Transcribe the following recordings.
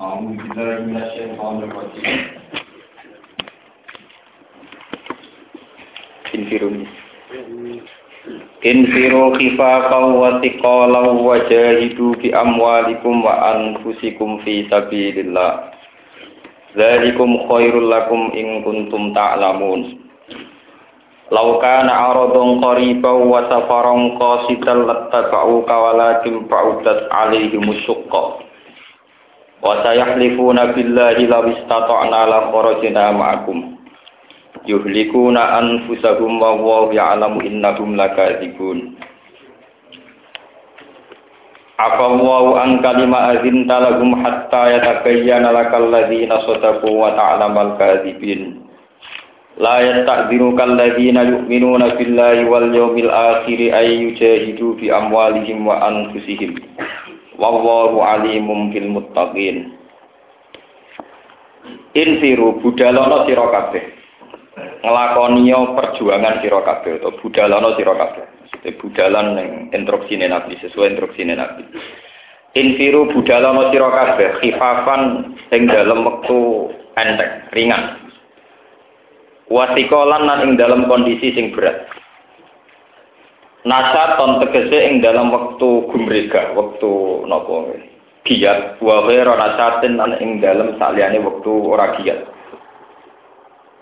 أعوذ بالله من الشيطان الرجيم Infirun. Infiru khifafan wa thiqalan wa jahidu bi amwalikum wa anfusikum fi sabilillah. Dzalikum khairul lakum in kuntum ta'lamun. Law kana aradun qariban wa safaran qasidan lattaba'uka walakin ba'udat alaihim syuqqa. Wa sayahlifuna billahi law istata'na la kharajna ma'akum. yuhlikuna anfusahum wa wallahu ya'lamu innahum lakadzibun Afallahu an kalima azinta lahum hatta yatabayyana lakal ladzina sadaqu wa ta'lamal kadzibin La yasta'dhiru kal ladzina yu'minuna billahi wal yawmil akhir ay yujahidu bi amwalihim wa anfusihim wallahu alimum bil muttaqin Infiru budalono sira kabeh ngelakoniyo perjuangan sira kabeh atau budalana sira kabeh. Budalan ning instruksine Nabi sesuai instruksine Nabi. Infiru budalana sira kabeh khifafan ing dalem wektu enteng, ringan. Wasikolan lan ing dalam kondisi sing berat. Nasaton tegese ing dalam wektu gumrega, wektu napa giat, wa ghairu nasatin lan ing dalam saliyane wektu ora giat.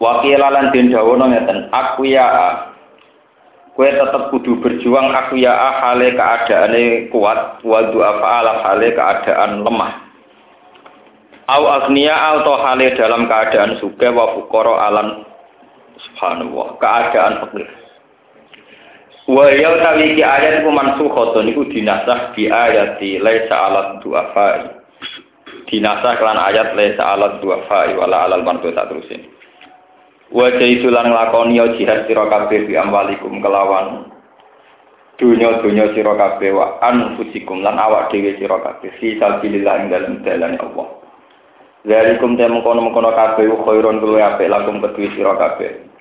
Wakila lan den dawono ngeten, aku ya Kue tetep kudu berjuang aku ya hale keadaane kuat, wa du'afa ala hale keadaan lemah. Au agniya atau hale dalam keadaan suka wa fukoro alam subhanallah, keadaan fakir. Wa ya tawi ki ayat ku mansukhatun iku dinasah bi ayati laisa ala du'afa. Dinasah kelan ayat laisa ala du'afa wala alal martu tak terusin. Wajah itu lan nglakoni ya jihad sira kabeh bi amwalikum kelawan dunya-dunya sira kabeh wa anfusikum lan awak dhewe sira kabeh fi sabilillah ing dalem dalan Allah. Zalikum ta mengkono-mengkono kabeh khairun luwih apik lakum kedue sira kabeh.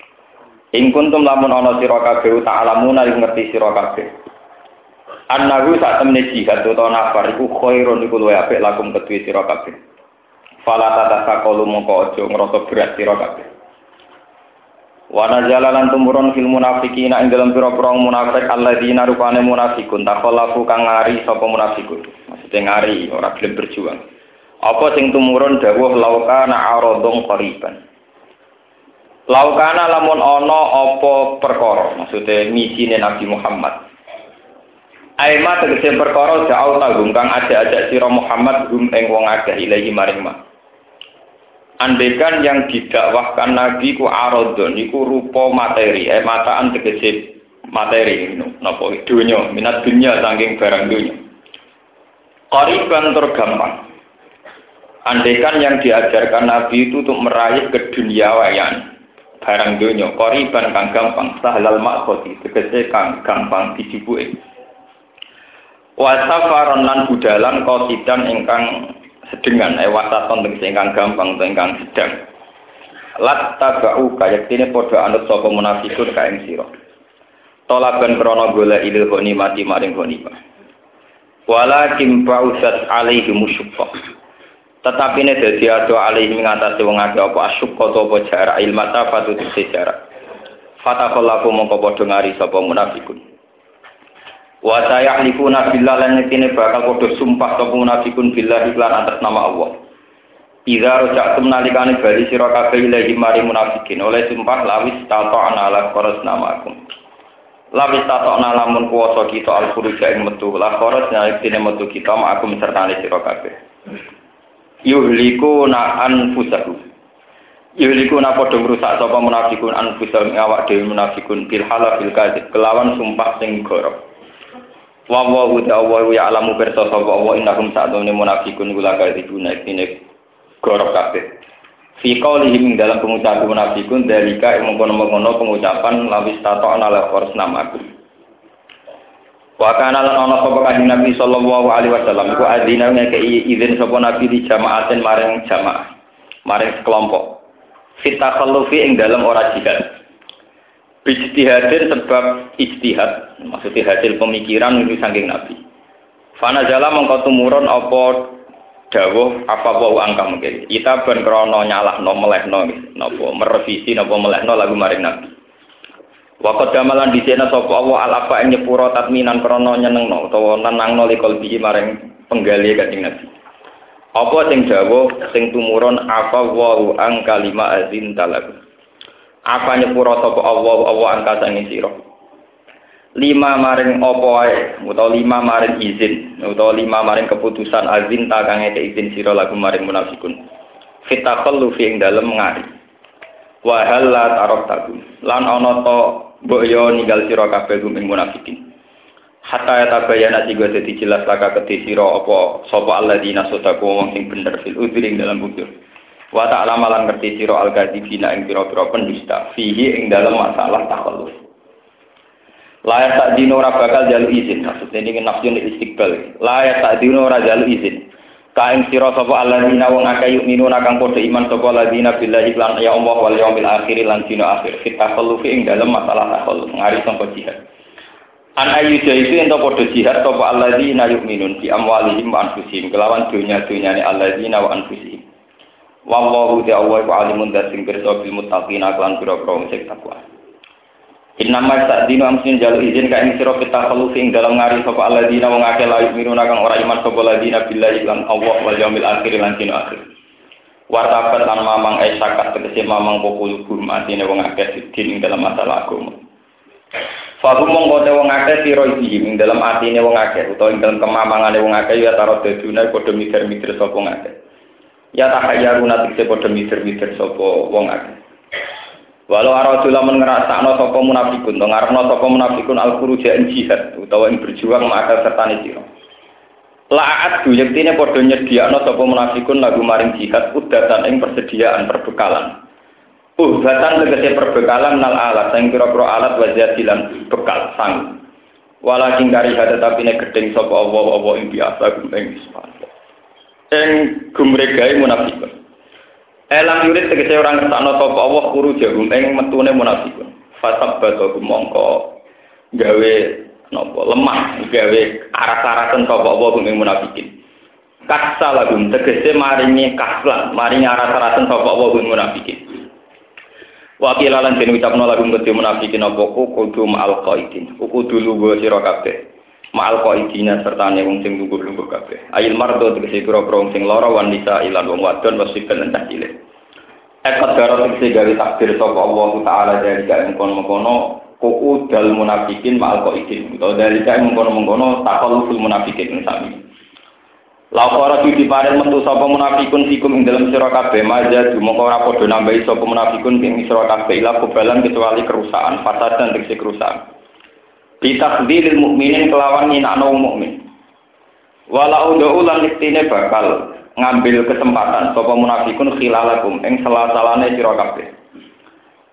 Ing kuntum lamun ana sira kabeh ta'lamuna ing ngerti sira kabeh. Annahu sak temne jihad utawa nafar iku khairun iku luwih apik lakum kedue sira kabeh. Fala tatasaqalu mongko aja ngrasa berat sira kabeh. Wana jalalan tumurun fil munafikina ing dalam pira-pira munafik alladzina rupane munafikun takhallafu kang ngari sapa munafikun. Maksudnya ngari ora gelem berjuang. Apa sing tumurun dawuh laukana aradung qariban. Laukana lamun ana apa perkara, maksudnya misine Nabi Muhammad. Aima tegese perkara jauh tanggung kang ajak-ajak sira Muhammad hum ing wong ilahi maring mah. Andekan yang didakwahkan Nabi ku arodon, iku rupa materi, eh mataan tegese materi, napa dunya, minat dunya saking barang dunya. Koriban tergampang. Andekan yang diajarkan Nabi itu untuk meraih keduniawayan barang dunya, koriban kang gampang, sahlal makhoti, tegese kang gampang dicipuke. Wasafaron lan budalan kosidan ingkang sedengan eh wasaton tegese ingkang gampang utawa ingkang sedang. Lat tabau kaya dene padha anut sapa munafikun ka ing sira. Tolaban krana golek ilil mati maring ghanimah. Walakin ba'usat alaihi musyaffa tetapi ini dadi ado alaihi ngatasi wong akeh apa asyukka apa jarak ilmata fatu jarak fatakallahu mongko padha ngari sapa munafikun Wa sayahlifuna billah lan yektine bakal padha sumpah sapa munafikun billah iklan atas nama Allah. Idza raja'tum nalikane bali sira kabeh ilahi mari munafikin oleh sumpah lawis tata'na la qaras namakum. Lawis tata'na lamun kuwasa kita al khuruja ing metu la qaras yektine metu kita ma'akum sertane sira kabeh. Yuhlikuna anfusahum. Yuhlikuna padha ngrusak sapa munafikun anfusahum awak dhewe munafikun bil halal bil kadzib kelawan sumpah sing gorok. wa wa wa wa ya alamu bersa sapa wa innahum sa'dune munafiqun kula kadibuna ini gorok kabeh fi qaulihim dalam pengucapan munafikun dalika mengkono-mengkono pengucapan lawis tato ala qors namaku wa kana lan ana sapa kanjeng Nabi sallallahu alaihi wasallam iku adzina ngekei izin sapa Nabi di jamaatin maring jamaah maring sekelompok fit takhallufi ing dalam ora jihad Ijtihadin sebab ijtihad, maksudnya hasil pemikiran itu saking Nabi. Fanazala mengko tumurun apa dawuh apa wau angka mungkin. Kita ben krana nyalahno melehno napa merevisi napa melehno lagu maring Nabi. Waktu damalan di sana sapa Allah al apa ing nyepuro tatminan krana nyenengno utawa nenangno likol biji maring penggali kanjeng Nabi. Apa sing dawuh sing tumurun apa wau ang kalima azin talagu. Apa nyepuro sapa Allah Allah angka sangi sira. Lima maring apa wae utawa lima maring izin utawa lima maring keputusan azin ta kang izin sira lagu maring munafikun. Fitaqallu fi ing dalem ngari. Wa halat arab takum. Lan ana to mbok yo ninggal sira kabeh gumeng munafikin. Hatta ya tabayana tiga dadi jelas laka kedhi sira apa sapa alladzina sadaku wong sing bener fil udri ing dalam udur. Wa ta'ala malan ngerti sira al-kadzibina ing pira-pira pendusta fihi ing dalam masalah takhalluf. Layak tak dino ora bakal jalu izin. Maksudnya ini nafsun istiqbal. Layak tak dino ora jalu izin. Kain sira sapa alladzina wong akeh yuk minuna kang padha iman sapa alladzina billahi lan ya Allah wal yaumil akhir lan dina akhir. Kita khallufi ing masalah takhalluf ngari sampai jihad. An ayu jaisu ento padha jihad sapa alladzina yuk minun fi amwalihim wa anfusihim kelawan dunya-dunyane alladzina wa anfusihim. Wallahu ta'ala alimun dasing pirsa bil muttaqina lan pira-pira sing takwa. Innama ta'dinu amsin jalu izin ka ing sira kita khalufi ing dalam ngari sapa alladzina wong akeh la yu'minuna kang ora iman sapa alladzina billahi lan Allah wal yaumil akhir lan dina akhir. Wartabat lan mamang esakat tegese mamang popul gum atine wong akeh sidin ing dalam masalah agama. Fahum mongko wong akeh sira iki ing dalam atine wong akeh utawa ing dalam kemamangane wong akeh ya taro daduna padha mikir-mikir sapa wong akeh. Ya tahayyaruna tegese padha mikir-mikir sapa wong akeh. Walau aradu lamun ngrasakno sapa munafikun, to ngarepno sapa munafikun al khuruja ing jihad utawa ing berjuang maka sertane sira. La'at du yektine padha nyediakno sapa munafikun lagu maring jihad udatan ing persediaan perbekalan. Udatan tegese perbekalan nal alat sing pira-pira alat wajadilan bekal sang. Walakin kari hada tapi ne gedeng sapa Allah-Allah ing biasa ing Ing gumregae munafikun. Elang yurid tegese orang ke sana sapa Allah kuru jahum ing metune munafikun. Fasab batu mongko gawe napa lemah gawe aras-arasen sapa Allah ing munafikin. Kaksa lagum tegese maringi kaslan, maringi aras-arasen sapa Allah ing munafikin. Wakil lan den ucapno lagum kedhe munafikin apa kudu ma'al qaidin. Kudu lugu sira kabeh. Ma'al qaidina sertane wong sing lungguh-lungguh kabeh. Ayil mardo tegese pira-pira wong sing lara wan nisa ilan wong wadon wasiban lan cilik. Ekot daro tegese gawe takdir sapa Allah taala dari kae mengkono-mengkono kuku dal munafikin ma'al qaidin. Utawa dari kae mengkono-mengkono takalluful munafikin sami. Lapora di diparel metu sapa munafikun fikum ing dalam sira kabeh maja dumoko ora padha nambahi sapa munafikun ing sira kabeh ila kebalan kecuali kerusakan fasad dan tegese kerusakan. Bitakdiril mukminin kelawan nyinakno mukmin. Walau do ulan iktine bakal ngambil kesempatan sapa munafikun khilalakum ing salah-salane sira kabeh.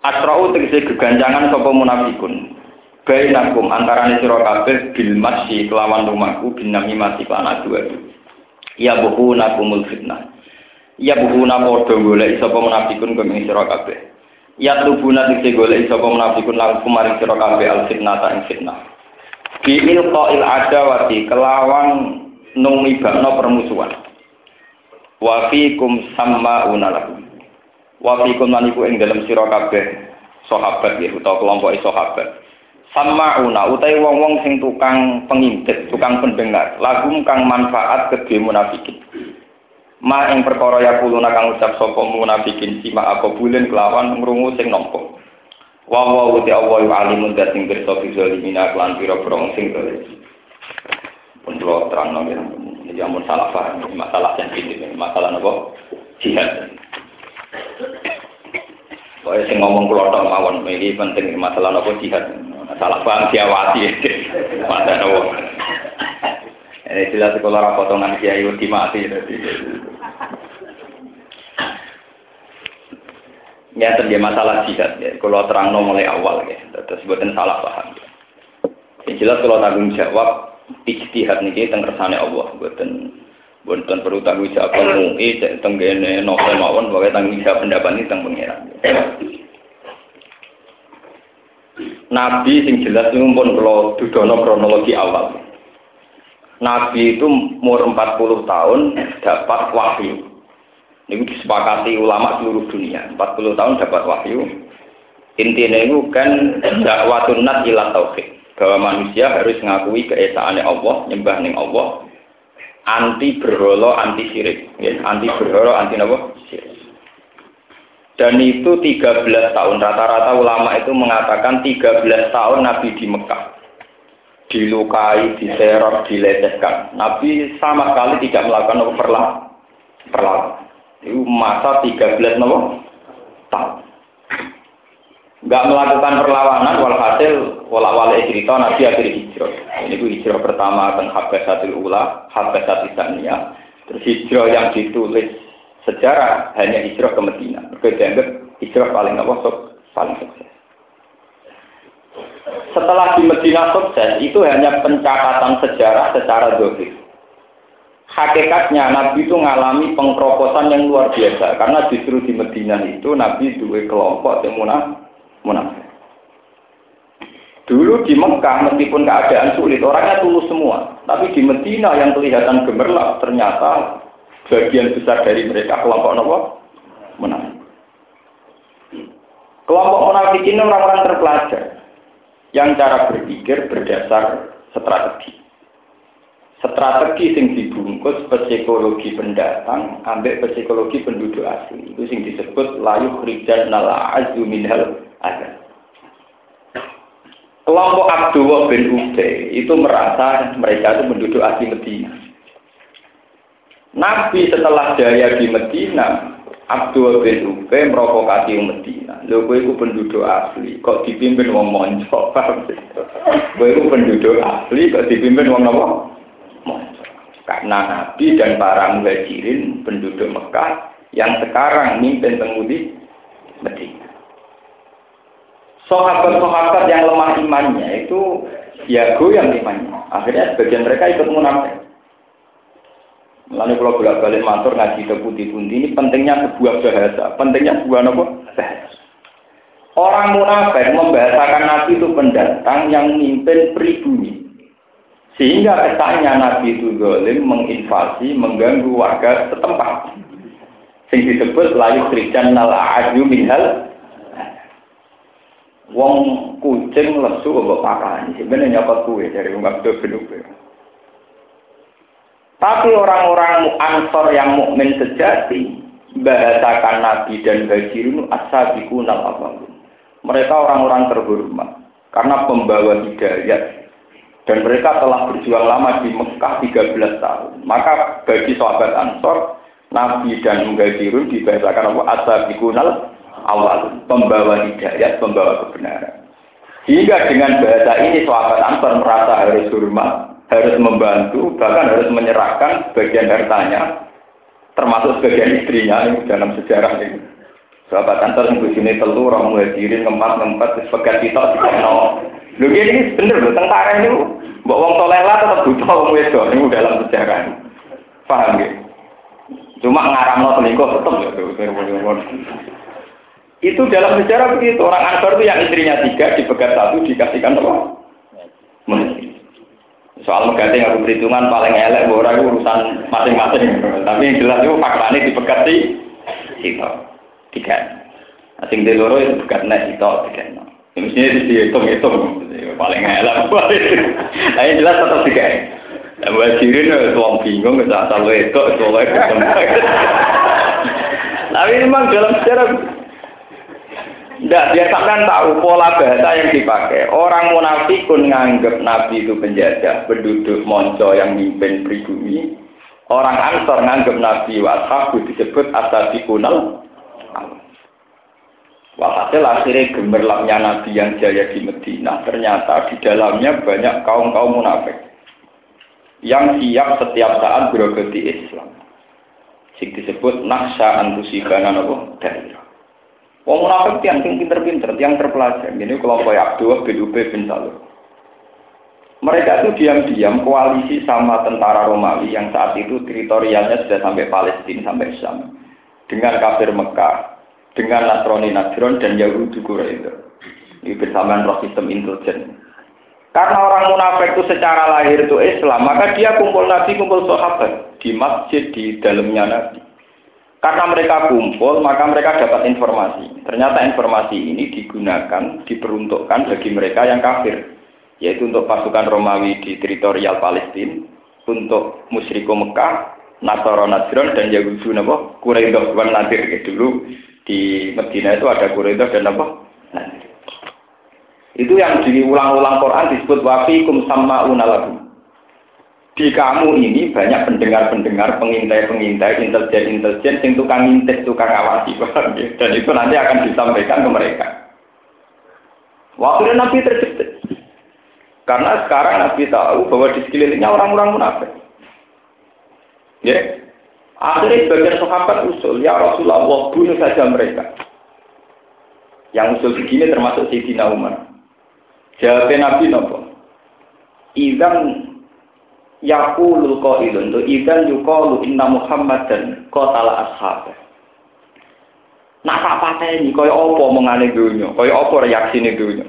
Asra'u tegese geganjangan sapa munafikun. Bainakum antarane sira kabeh bil masyi kelawan rumahku bin namimati lan adu ya buhuna kumul fitnah ya buhuna padha golek sapa munafikun kang sira kabeh ya tubuna dikse golek sapa munafikun lan kumaring sira kabeh al fitnah ta ing fitnah. Bi ilqail adawati kelawan numibakno permusuhan. Wa fikum sammauna lakum wa fikum lan ing dalem sira kabeh sahabat ya utawa kelompok sahabat. Sama'una utai wong-wong sing tukang pengintip, tukang pendengar, lagum kang manfaat kedhe munafikin. Ma ing perkara ya kuluna kang ucap sapa munafikin sima apa bulen kelawan ngrungu sing nampa. Wa wa uti Allah alimun dat sing pirsa bizalimina lan pira-pira sing dolim. Pun kula terangno ya. Jadi amun salah paham masalah sensitif masalah napa? Jihad. Pokoknya sing ngomong kula tok mawon iki penting masalah napa jihad salah paham diawati mata nopo ini jelas sekolah rapotongan kiai wedi mati ya terjadi masalah jihad ya kalau terang mulai awal ya terus buatan salah paham yang jelas kalau tanggung jawab ijtihad niki teng kersane Allah. Buatan buatan perlu tanggung jawab MUI tenggene novel mawon bahwa tanggung jawab pendapat ini teng pengiran Nabi sing jelas pun kula dudono kronologi awal. Nabi itu umur 40 tahun dapat wahyu. Ini disepakati ulama seluruh dunia. 40 tahun dapat wahyu. Intinya itu kan dakwatun nat ila tauhid. Bahwa manusia harus mengakui keesaannya Allah, nyembah ning Allah, anti berholo, anti sirik. Ya, anti berholo, anti? Sirik. Dan itu 13 tahun. Rata-rata ulama itu mengatakan 13 tahun Nabi di Mekah. Dilukai, diteror, dilecehkan. Nabi sama sekali tidak melakukan perlawanan. Itu masa 13 nopo tahun. Enggak melakukan perlawanan walhasil wala wala cerita Nabi akhir hijrah. Ini itu hijrah pertama tentang Habbasatul Ula, Habbasatul Saniyah. Terus hijrah yang ditulis sejarah hanya hijrah ke Medina. Mereka hijrah paling apa paling sukses. Setelah di Medina sukses, itu hanya pencatatan sejarah secara dohir hakikatnya Nabi itu mengalami pengkeroposan yang luar biasa. Karena justru di Medina itu Nabi dua kelompok yang munaf munafik. Dulu di Mekah meskipun keadaan sulit orangnya tulus semua, tapi di Medina yang kelihatan gemerlap ternyata bagian besar dari mereka kelompok nopo munafik. Kelompok munafik ini orang-orang terpelajar yang cara berpikir berdasar strategi. Strategi sing dibungkus psikologi pendatang ambek psikologi penduduk asli. Itu sing disebut layu rijal nala azu minhal ada kelompok Abdullah bin Ubay itu merasa mereka itu penduduk asli Medina. Nabi setelah jaya di Medina Abdul bin Ubay merokokasi Medina. Lho kowe iku penduduk asli, kok dipimpin wong monco. Kowe iku penduduk asli kok dipimpin wong napa? Karena Nabi dan para muhajirin penduduk Mekah yang sekarang mimpin pengemudi Medina. Sahabat-sahabat yang lemah imannya itu ya goyang imannya. Akhirnya sebagian mereka ikut munafik. Lalu kalau bolak balik matur ngaji ke putih pundi ini pentingnya sebuah bahasa, pentingnya sebuah apa? Orang munafik membahasakan Nabi itu pendatang yang mimpin pribumi. Sehingga kesannya Nabi itu zalim menginvasi, mengganggu warga setempat. Sing disebut layu krijan nal aju minhal Wong kucing lesu kok pakan. Sebenarnya nyapa kue dari wong Abdul bin Tapi orang-orang ansor yang mukmin sejati bahasakan Nabi dan Bajirun asabiqun al Mereka orang-orang terhormat karena pembawa hidayah dan mereka telah berjuang lama di Mekah 13 tahun. Maka bagi sahabat Ansor, Nabi dan Mughazirun dibahasakan apa? Asabiqunal awal, pembawa hidayat, pembawa kebenaran. Hingga dengan bahasa ini sahabat Ansor merasa harus hormat, harus membantu, bahkan harus menyerahkan bagian hartanya, termasuk sebagian istrinya ini dalam sejarah ini. Sahabat Ansor yang sini telur, orang muhajirin, keempat, keempat, sebagai kita, tidak Lho ini bener lho tentara ini mbok wong soleh lah tetap butuh wong wedok ini dalam sejarah. Paham ya? Cuma ngaramno selingkuh tetap ya Itu dalam sejarah begitu. Orang Ansor itu yang istrinya tiga, dipegat satu, dikasihkan apa? Soal mengganti aku perhitungan paling elek, orang itu urusan masing-masing. Tapi yang jelas itu faktanya dipegat sih, itu. Tiga. Asing di loro itu pegat nek itu, tiga. Mestinya dihitung-hitung paling elak. Nah ini jelas tetap tiga. Nah, buat sirin, tuang bingung, asal itu, soalnya Tapi memang dalam sejarah tidak, biar sampean tahu pola bahasa yang dipakai. Orang munafikun nganggap Nabi itu penjajah, penduduk monco yang mimpin pribumi. Orang Ansor nganggap Nabi washabu disebut asabikunal Walhasil akhirnya gemerlapnya Nabi yang jaya di Medina, ternyata di dalamnya banyak kaum-kaum munafik yang siap setiap saat berogati Islam. Sing disebut naksa antusibana nopo daerah. Wong munafik yang pinter-pinter, yang terpelajar. Ini kelompok Abdul bin Ubay bin Salul. Mereka itu diam-diam koalisi sama tentara Romawi yang saat itu teritorialnya sudah sampai Palestina, sampai Syam. Dengan kafir Mekah, dengan Nasrani Nasron dan Yahudi Quraisy. Ini bersamaan roh sistem intelijen. Karena orang munafik itu secara lahir itu Islam, maka dia kumpul Nabi, kumpul sahabat di masjid di dalamnya Nabi. Karena mereka kumpul, maka mereka dapat informasi. Ternyata informasi ini digunakan, diperuntukkan bagi mereka yang kafir, yaitu untuk pasukan Romawi di teritorial Palestina, untuk musyriko Mekah, Nasara Najran dan Yahudi napa Quraidah wan Nadir dulu di Medina itu ada Quraidah dan Nadir. Itu yang diulang-ulang Quran disebut wafikum sama unalakum. Di kamu ini banyak pendengar-pendengar, pengintai-pengintai, intelijen-intelijen, yang tukang intip, tukang awasi. Dan itu nanti akan disampaikan ke mereka. Waktu Nabi terjepit. Karena sekarang Nabi tahu bahwa di sekelilingnya orang-orang munafik. Ya. Akhirnya sebagian sahabat usul, ya Rasulullah, bunuh saja mereka. Yang usul begini termasuk Sayyidina Umar. Jawabnya Nabi nopo. Idan yakulul qailun tu idan yuqalu inna Muhammadan qatala ashab. Nak tak pateni kaya apa mengane dunya, kaya apa reaksine dunya.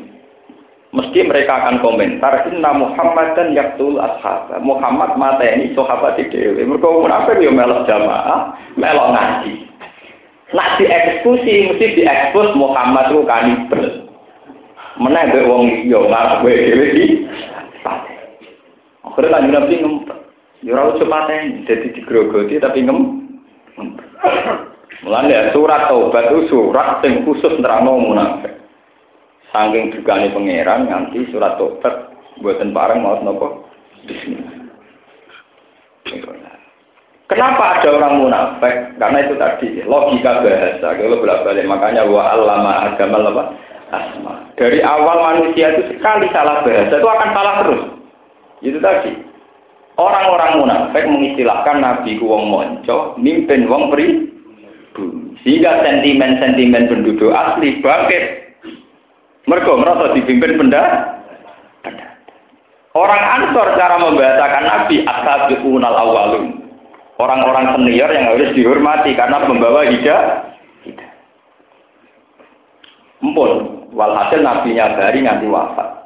Mesti mereka akan komentar inna Muhammadan yaqtul ashab. Muhammad mateni sahabat dhewe. Mergo munafik yo melok jamaah, melok ngaji. Nak dieksekusi mesti diekspos Muhammad itu kanibal. Ada wong liya ngarep dhewe. Akhirnya kan Nabi ngempet. Ya ora usah pateni, dadi digrogoti tapi ngem. Mulane ya surat taubat itu surat sing khusus nerangno munafik. Saking dugane pangeran nganti surat taubat buatan bareng mau nopo. Kenapa ada orang munafik? Karena itu tadi logika bahasa. Kalau bolak balik makanya wa allama agama apa? asma. Dari awal manusia itu sekali salah bahasa itu akan salah terus. Itu tadi. Orang-orang munafik mengistilahkan Nabi ku wong monco, mimpin wong pri sehingga sentimen-sentimen penduduk asli bangkit. Mereka merasa dipimpin benda. Orang Ansor cara membahasakan Nabi asabiqunal awalun. Orang-orang senior yang harus dihormati karena membawa hijab. Empun, Walhasil nabinya dari nganti wafat.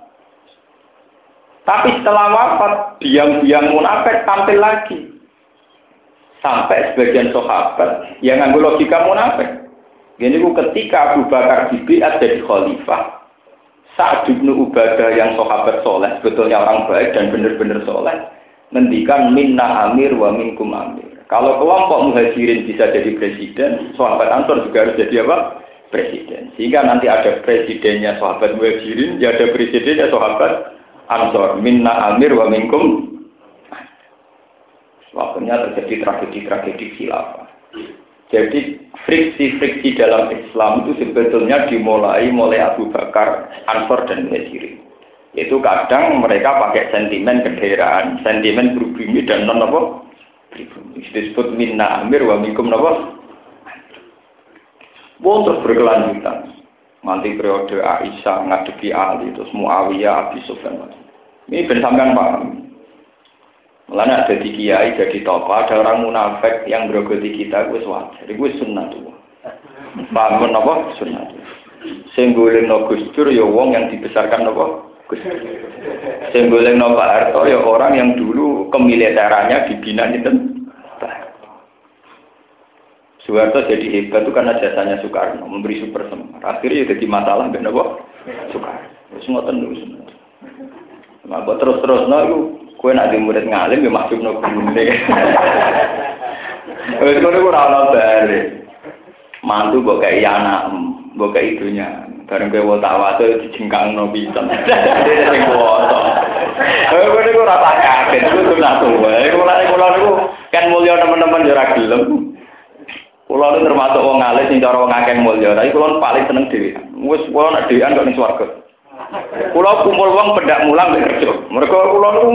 Tapi setelah wafat, diam-diam munafik tampil lagi. Sampai sebagian sahabat yang nganggo logika munafik. Ini ketika Abu Bakar dibiat jadi khalifah, saat Ibnu Ubadah yang sahabat soleh, sebetulnya orang baik dan benar-benar soleh, ngendikan minna amir wa minkum amir. Kalau kelompok muhajirin bisa jadi presiden, sahabat Ansor juga harus jadi apa? presiden. Sehingga nanti ada presidennya sahabat muhajirin, ya ada presidennya sahabat Ansor. Minna amir wa minkum. Waktunya terjadi tragedi-tragedi khilafah. Jadi friksi-friksi dalam Islam itu sebetulnya dimulai mulai Abu Bakar, Ansor dan Muhajirin. Itu kadang mereka pakai sentimen kedaerahan, sentimen pribumi dan non apa? Disebut minna amir wa minkum apa? Terus berkelanjutan. Nanti periode Aisyah ngadepi Ali, terus Muawiyah, Abi Sufyan. Ini ben sampean paham. Mulanya ada di kiai, jadi tokoh, ada orang munafik yang berogoti kita, gue wajar. Gue sunnah tuh. Paham apa? Sunnah tuh. Senggoleng no Gustur ya wong yang dibesarkan apa? Gustur. Senggoleng no Pak Harto ya orang yang dulu kemiliterannya dibina itu Soeharto jadi hebat itu karena jasanya Soekarno memberi super semar. Akhirnya ya jadi masalah ben apa? Soekarno. Wis ngoten niku. Nah, terus-terus no iku kowe nak di murid ngalim ya masuk no gurune. Wis ngono ora ana bare. Mantu mbok kaya anak, mbok kaya ibunya. Bareng kowe tak wae dijengkang no pisan. Sing kuwasa. Eh kowe niku ora tak kaget, tuwa. Iku lha kula niku kan mulya teman-teman yo ora gelem. Kulo itu termasuk wong alis sing cara wong akeh mulya, tapi kulo paling seneng dhewe. Wis kulo nek dhewean kok ning swarga. Kulo kumpul wong pendak mulang kerja. Mereka kulo niku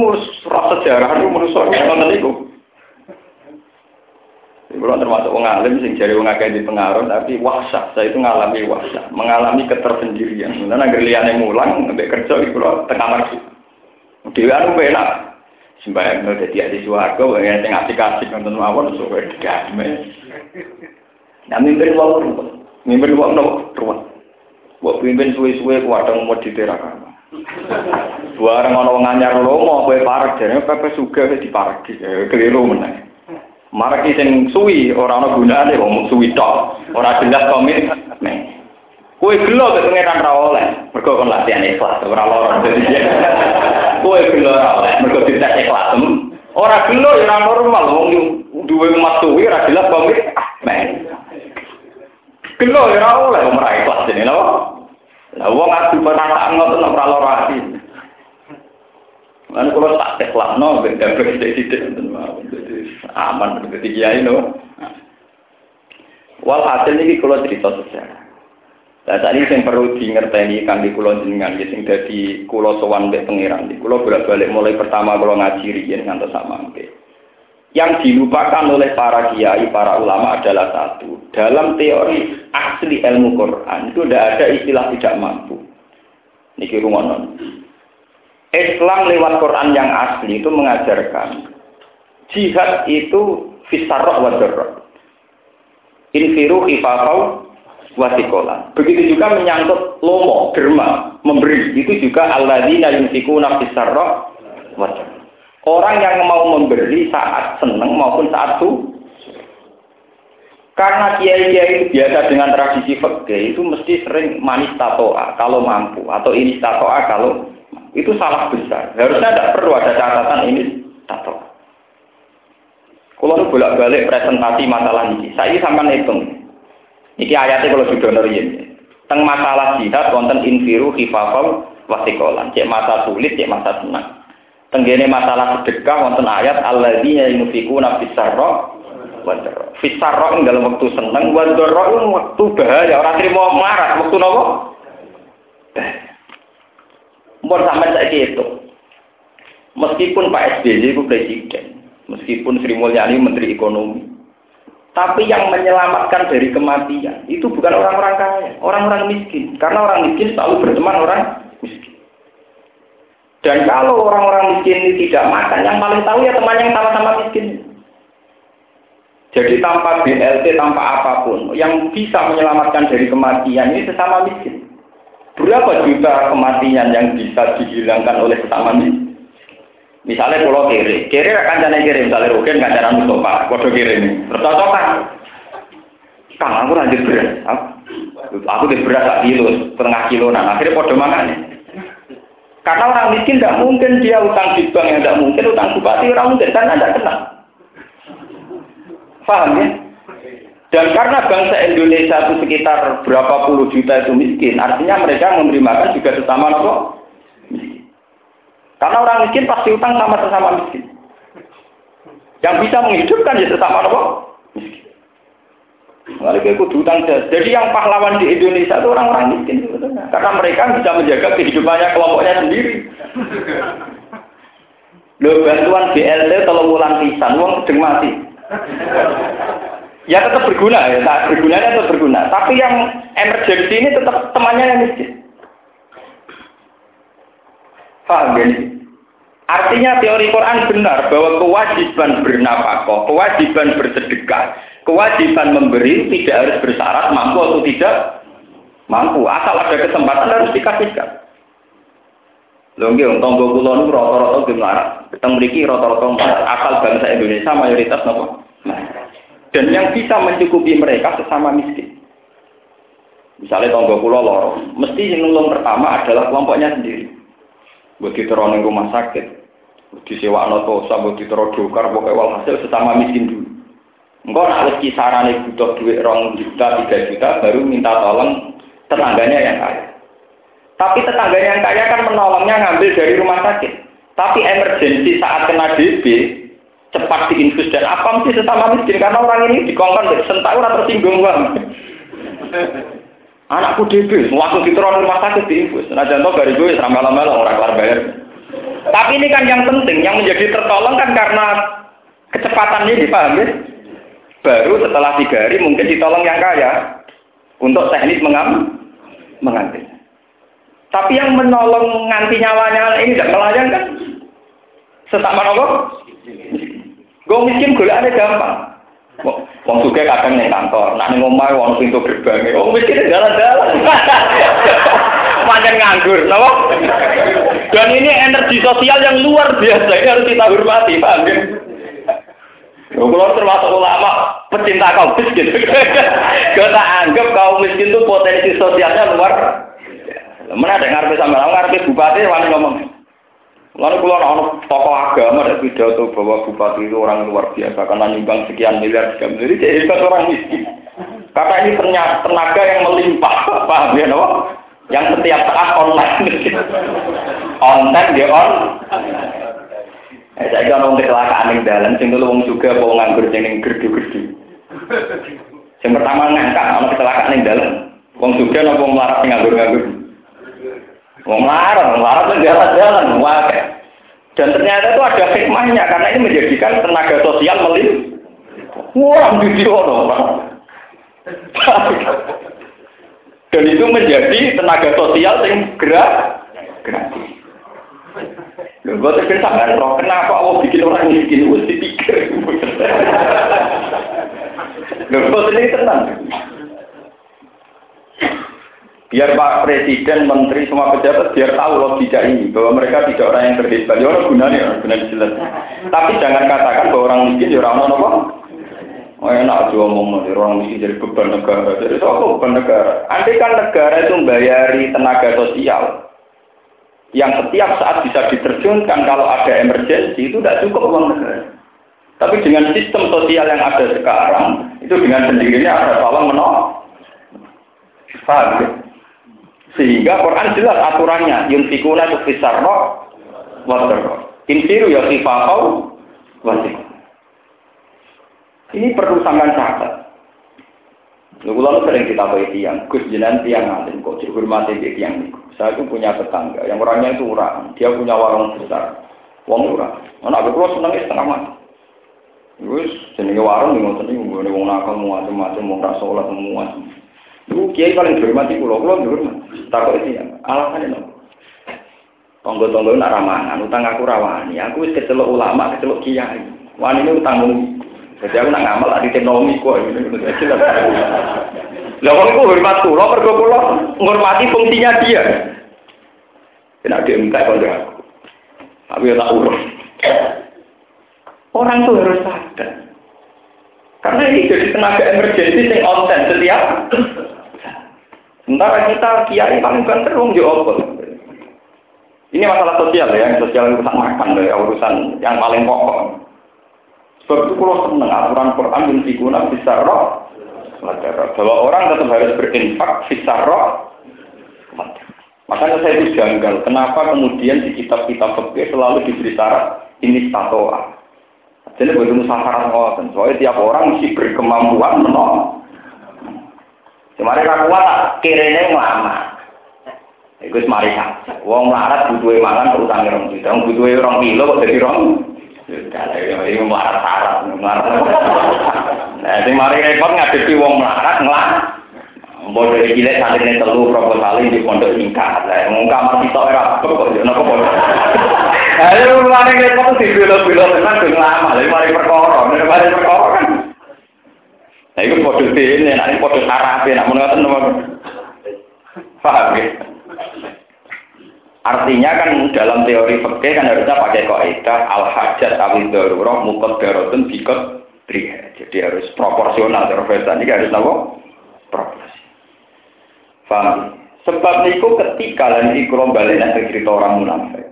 ora sejarah niku manusa ngoten niku. Kulo termasuk wong alim sing jare wong akeh di pengaruh tapi wahsyah, saya itu ngalami wahsyah, mengalami ketersendirian. Lan anggere liyane mulang mbek kerja iki kulo teng kamar. Dhewean enak. Sembayang dadi ahli swarga, wae sing asik-asik nonton mawon sok damai. Nah mimpin wong ruwet. Mimpin wong nopo ruwet. Mbok pimpin suwe-suwe kuwadang mau diterakan. Bareng ana wong anyar lomo kowe parek jane pepe suga wis dipareki. Eh, Keliru meneh. Mareki sing suwi ora ana gunane wong suwi tok. Ora jelas komit. Kowe gelo kok pengeran ra oleh. Mergo kon latihan ikhlas ora lara. Kowe gelo ra oleh mergo dites ikhlas. Ora gelo ya normal wong duwe emas suwi ora jelas komit. Men. Gelo ya ora oleh wong ra ikhlas dene lho. Lah wong adu penataan ngoten ora lara ati. Lan kula tak teklakno ben dapet sithik-sithik ngoten mawon. Aman dadi kiai no. Walhasil ini kalau cerita sejarah. Nah, saat ini yang perlu diingerteni kan di kulo jenengan, ya sing dadi kulo sowan mbek pangeran. Di kulo bolak-balik mulai pertama kulo ngaji riyen ngantos sama mungkin. Yang dilupakan oleh para kiai, para ulama adalah satu. Dalam teori asli ilmu Quran itu tidak ada istilah tidak mampu. Niki rungonon. Islam lewat Quran yang asli itu mengajarkan jihad itu fisarroh wa darroh. Infiru khifafau wasikola. Begitu juga menyangkut lomo, derma, memberi. Itu juga alladzina yunfikuna darroh. Orang yang mau memberi saat senang maupun saat su karena kiai-kiai itu biasa dengan tradisi fikih itu mesti sering manis tatoa kalau mampu atau ini tatoa kalau itu salah besar. Harusnya tidak perlu ada catatan ini tatoa. Kalau bolak-balik presentasi masalah ini, saya sampai hitung. Ini ayatnya kalau sudah nuriin. Teng masalah jihad, konten infiru, khifafal, wasikolan. Cek masa sulit, cek masa senang. Tenggene masalah sedekah wonten ayat alladzina yunfikuna fisarra wa darra. Fisarra ing dalam waktu seneng, wa darra ing waktu bahaya, ora trimo marah, waktu napa? Mbon sampean saiki itu. Meskipun Pak SBY itu presiden, meskipun Sri Mulyani menteri ekonomi, tapi yang menyelamatkan dari kematian itu bukan orang-orang kaya, orang-orang miskin. Karena orang miskin selalu berteman orang miskin. Dan kalau orang-orang miskin ini tidak makan, yang paling tahu ya teman yang sama-sama miskin. Jadi tanpa BLT, tanpa apa pun, yang bisa menyelamatkan dari kematian ini sesama miskin. Berapa juta kematian yang bisa dihilangkan oleh sesama miskin? Misalnya pulau kiri, kiri akan jadi kiri, misalnya Rukin cara Mustafa, kode kiri ini, bercocokan. Kang, aku lanjut beras, aku di beras tak kilo, setengah kilo, nah akhirnya kode makan. Karena orang miskin tidak mungkin dia utang di bank yang tidak mungkin utang bupati orang mungkin karena tidak kenal. Paham ya? Dan karena bangsa Indonesia itu sekitar berapa puluh juta itu miskin, artinya mereka memberi makan juga sesama miskin. Karena orang miskin pasti utang sama sesama miskin. Yang bisa menghidupkan ya sesama nopo miskin. Lalu utang Jadi yang pahlawan di Indonesia itu orang-orang miskin. Karena mereka bisa menjaga kehidupannya kelompoknya sendiri. Loh bantuan BLT kalau bulan pisan, uang sedang mati. Ya tetap berguna ya, saat bergunanya tetap berguna. Tapi yang emergency ini tetap temannya yang miskin. Paham ya? Artinya teori Quran benar bahwa kewajiban bernafkah, kewajiban bersedekah, kewajiban memberi tidak harus bersyarat mampu atau tidak mampu. Asal ada kesempatan harus dikasihkan. Lho nggih tangga kula niku rata-rata nggih melarat. Teng mriki rata-rata asal bangsa Indonesia mayoritas napa? Dan yang bisa mencukupi mereka sesama miskin. Misalnya tangga kula loro, mesti yang nulung pertama adalah kelompoknya sendiri. Begitu orang rumah sakit, disewa noto, sabut ditero dokar, pokoknya walhasil sesama miskin dulu. Engkau harus kisaran butuh duit rong juta, tiga juta, baru minta tolong tetangganya yang kaya. Tapi tetangganya yang kaya kan menolongnya ngambil dari rumah sakit. Tapi emergensi saat kena DB, cepat diinfus dan apa mesti sesama miskin karena orang ini dikongkon sentak orang tersinggung bang. Anakku DB, langsung diteror rumah sakit diinfus. Nah contoh dari gue selama lama orang kelar bayar. Tapi ini kan yang penting, yang menjadi tertolong kan karena kecepatan ini dipahami. Baru setelah tiga hari mungkin ditolong yang kaya untuk teknis mengam mengambil. Tapi yang menolong nganti nyawanya ini tidak melayang kan? Sesama nopo? Gue miskin gue ada gampang. Wong suka kadang kantor, nak ning omah wong pintu gerbang. Wong miskin jalan-jalan. pancen nganggur, napa? Dan ini energi sosial yang luar biasa, ini harus kita hormati, paham ya? Kalau termasuk ulama pecinta kaum miskin, kita anggap kaum miskin itu potensi sosialnya luar. Mana ada ngarep sama orang ngarep bupati wani ngomong. Lalu kalau ada tokoh agama ada pidato bahwa bupati itu orang luar biasa karena nyumbang sekian miliar sekian miliar, jadi hebat orang miskin. Karena ini ternyata tenaga yang melimpah, paham ya, no? Yang setiap saat online. online dia on. Eh, saya kan orang kecelakaan yang dalam, sing wong juga mau nganggur yang gerdu-gerdu. Yang pertama ngangkat, orang kecelakaan yang dalam. Wong juga nopo melarat nganggur-nganggur. Wong melarat itu jalan-jalan, wakai. Dan ternyata itu ada hikmahnya, karena ini menjadikan tenaga sosial melimpah. Wah, video orang. Dan itu menjadi tenaga sosial yang gerak. Lho, gue terkira sampai roh, kenapa Allah bikin orang miskin? Gue dipikir. Lho, gue sendiri tenang. Biar Pak Presiden, Menteri, semua pejabat biar tahu logika ini bahwa mereka tidak orang yang terhebat. Ya orang gunanya, orang gunanya jelas. Tapi jangan katakan bahwa orang miskin ya orang apa? Oh enak aja ngomong nanti orang mesti jadi beban negara. Jadi apa beban negara? Andai kan negara itu membayari tenaga sosial yang setiap saat bisa diterjunkan kalau ada emergensi itu tidak cukup uang negara. Tapi dengan sistem sosial yang ada sekarang itu dengan sendirinya ada tolong menolong. Paham ya? Sehingga Quran jelas aturannya yuntikuna tukisar roh water Insiru ya sifakau wasik. Ini perlu sampean catat. Lalu sering kita tahu tiang, Gus Jenan tiang alim kok dihormati di tiang. Saya itu punya tetangga, yang orangnya itu orang, dia punya warung besar, wong murah. Anak aku seneng setengah mati. Wis jenenge warung ning ngoten niku ngene nakal macam-macam wong ra salat semua. Iku kiai paling dihormati kula, kula dihormati. Takok tiang, alasannya nopo? Tonggo-tonggo nak ramangan, utang aku rawani. Aku wis kecelok ulama, kecelok kiai. Wani ini utang jadi aku nak ngamal di teknologi kok ini. Lah wong ku hormat kula mergo kula ngormati fungsinya dia. Kena dia minta kalau aku. Aku ya tak urus. Orang tuh harus sadar. Karena ini jadi tenaga emergensi yang. Sementara kita kiai paling banter wong yo Ini masalah sosial ya, sosial urusan makan dari urusan yang paling pokok. Sebab itu kalau senang aturan Quran bisa roh. Bahwa orang tetap harus berinfak bisa roh. Makanya saya itu janggal. Kenapa kemudian di kitab-kitab fikih selalu diberi syarat ini tatoa. Jadi begitu musafarat ngoten. Soalnya tiap orang mesti berkemampuan menolong. Kemarin aku kuat kirene lama. Iku mari saja. Wong melarat butuhe mangan utang rong juta. Wong butuhe rong kilo kok dadi rong ini melarat syarat, melarat. Nah, sing mari repot ngadepi wong melarat ngelak. Mbok dari cilik santrine telu proposal di pondok singkat. Lah wong kamar sitok ora kok yo napa pondok. Ayo mari repot bilo-bilo tenan lama. Lah mari perkara, mari perkara kan. Nah, itu podo ini, nanti podo sarape, nak menurut teman. Paham ya? Artinya kan dalam teori fikih kan harusnya pakai kaidah al hajat awil darurah mukot darotun bikot triha. Jadi harus proporsional terus ini harus apa? Proporsi. Faham? Sebab niku ketika dan ikrom balik cerita orang munafik.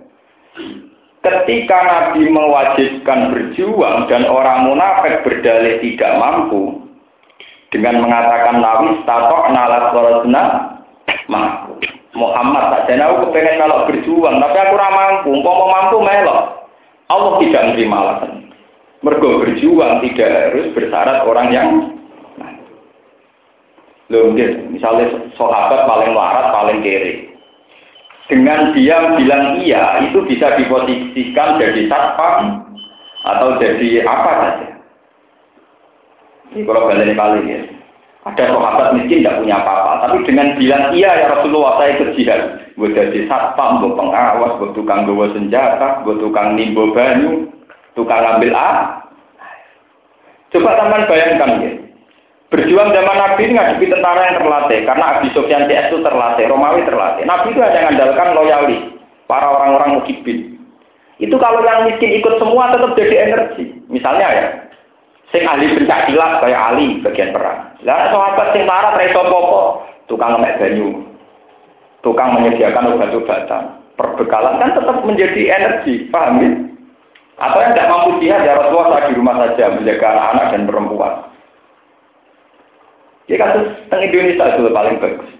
Ketika Nabi mewajibkan berjuang dan orang munafik berdalih tidak mampu dengan mengatakan nabi statok nalat korosna mampu. Muhammad tak jadi aku kepengen kalau berjuang, tapi aku ramah mampu. Mau mampu melok. Allah tidak menerima alasan. Mergo berjuang tidak harus bersyarat orang yang Loh, misalnya sahabat paling warat, paling kiri. Dengan dia bilang iya, itu bisa diposisikan jadi satpam atau jadi apa saja. Ini kalau balik kali ya. Ada sahabat miskin tidak punya apa-apa, tapi dengan bilang iya ya Rasulullah saya berjihad. Gue jadi satpam, gue pengawas, gue tukang gue senjata, gue tukang nimbo banyu, tukang ambil A. Coba teman bayangkan ya, Berjuang zaman Nabi ngadepi tentara yang terlatih, karena Abi Sofyan CS itu terlatih, Romawi terlatih. Nabi itu hanya mengandalkan loyalis, para orang-orang mukibin. Itu kalau yang miskin ikut semua tetap jadi energi. Misalnya ya, sing ahli pencak silat kayak Ali bagian perang. Lah sahabat sing marah reso popo, tukang ngemek banyu, tukang menyediakan obat-obatan, perbekalan kan tetap menjadi energi, paham ya? Atau yang tidak mampu jihad ya Rasulullah di rumah saja menjaga anak-anak dan perempuan. Ya kasus tentang Indonesia itu paling bagus.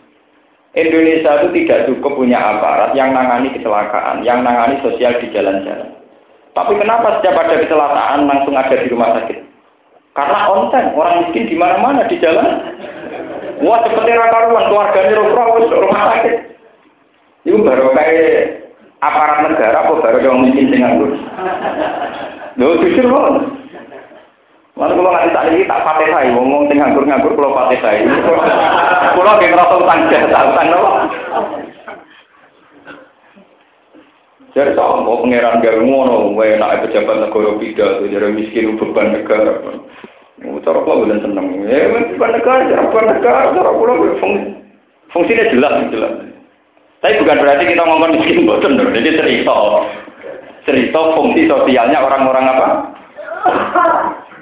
Indonesia itu tidak cukup punya aparat yang nangani kecelakaan, yang nangani sosial di jalan-jalan. Tapi kenapa setiap ada kecelakaan langsung ada di rumah sakit? Karena konten orang miskin di mana-mana di jalan. Wah seperti rakaruan keluarganya rumah rumah sakit. Itu baru kayak aparat negara apa baru yang miskin dengan lu. Loh jujur loh. Mana kalau nggak tak ini tak pakai saya, ngomong tengah nganggur nganggur kalau pakai saya. Kalau kayak ngerasa utang jasa utang? Jadi sama pangeran gak ngono, nak pejabat negara pidato, jadi miskin beban negara. Cara kula bulan seneng. Ya beban negara, beban negara, cara kula fungsi fungsinya jelas jelas. Tapi bukan berarti kita ngomong miskin boten, jadi cerita cerita fungsi sosialnya orang-orang apa?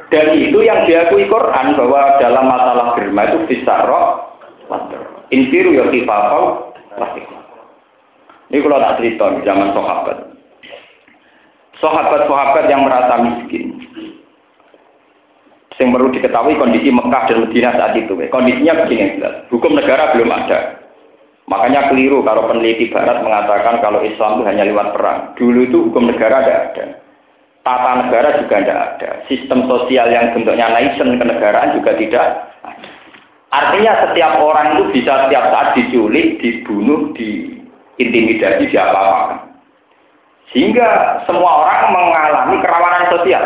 Dan itu yang diakui Quran bahwa dalam masalah germa itu bisa roh, infiru ya kifafau, Ini kalau tak cerita di zaman sahabat. Sahabat-sahabat yang merasa miskin. Yang perlu diketahui kondisi Mekah dan Medina saat itu. Kondisinya begini. Hukum negara belum ada. Makanya keliru kalau peneliti Barat mengatakan kalau Islam itu hanya lewat perang. Dulu itu hukum negara tidak ada tata negara juga tidak ada. Sistem sosial yang bentuknya nation kenegaraan juga tidak ada. Artinya setiap orang itu bisa setiap saat diculik, dibunuh, diintimidasi, diapa-apakan. Sehingga semua orang mengalami kerawanan sosial.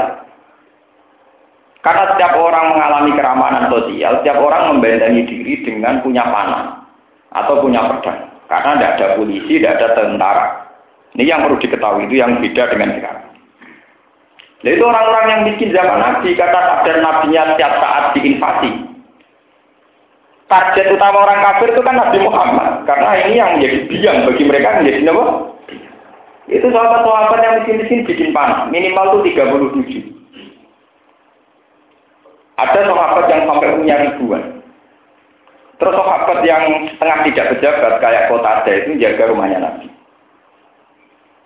Karena setiap orang mengalami keramanan sosial, setiap orang membentengi diri dengan punya panah atau punya pedang. Karena tidak ada polisi, tidak ada tentara. Ini yang perlu diketahui, itu yang beda dengan sekarang. Nah, itu orang-orang yang bikin zaman Nabi, kata takdir nabinya setiap saat diinvasi. Target utama orang kafir itu kan Nabi Muhammad, karena ini yang menjadi biang bagi mereka menjadi apa? Itu sahabat-sahabat yang miskin-miskin bikin panah, minimal itu 37. Ada sahabat yang sampai punya ribuan. Terus sahabat yang setengah tidak pejabat kayak kota ada itu jaga rumahnya Nabi.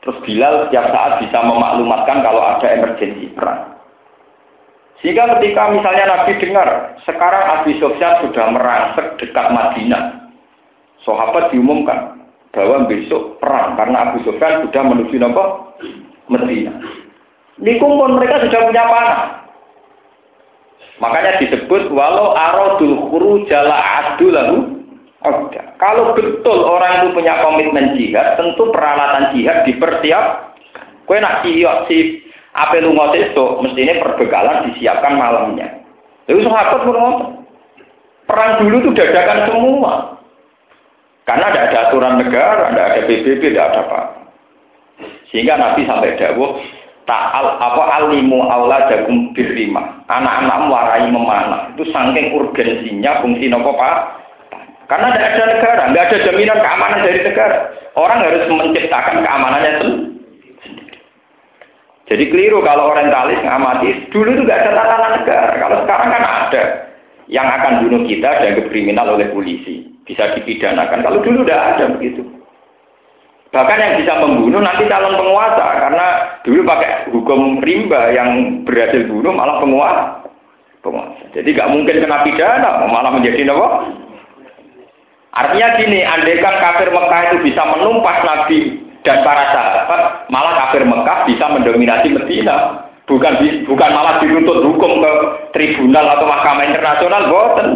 Terus Bilal setiap saat bisa memaklumatkan kalau ada emergensi perang. Sehingga ketika misalnya Nabi dengar, sekarang Abi Sofyan sudah merangsek dekat Madinah. Sahabat diumumkan bahwa besok perang karena Abu Sofyan sudah menuju apa? Madinah. Nikum pun mereka sudah punya panah. Makanya disebut walau aradul khuru jala adu lalu. Kalau betul orang itu punya komitmen jihad, tentu peralatan jihad dipersiap. Kue nak si apa lu itu, mestinya perbekalan disiapkan malamnya. Lalu sahabat bermotor. Perang dulu itu dadakan semua. Karena tidak ada aturan negara, tidak ada PBB, tidak ada apa. Sehingga Nabi sampai dawuh, ta'al apa alimu aula jagung birrima. Anak-anak warai memanah. Itu saking urgensinya fungsi nopo Pak karena tidak ada negara, tidak ada jaminan keamanan dari negara. Orang harus menciptakan keamanannya sendiri. Jadi keliru kalau orientalis ngamati, dulu itu tidak ada tatanan negara. Kalau sekarang kan ada. Yang akan bunuh kita dan kriminal oleh polisi. Bisa dipidanakan. Kalau dulu tidak ada begitu. Bahkan yang bisa membunuh nanti calon penguasa. Karena dulu pakai hukum rimba yang berhasil bunuh malah penguasa. penguasa. Jadi nggak mungkin kena pidana, malah menjadi apa? Artinya gini, andaikan kafir Mekah itu bisa menumpas Nabi dan para sahabat, malah kafir Mekah bisa mendominasi Medina. Bukan bukan malah dituntut hukum ke tribunal atau mahkamah internasional, boten.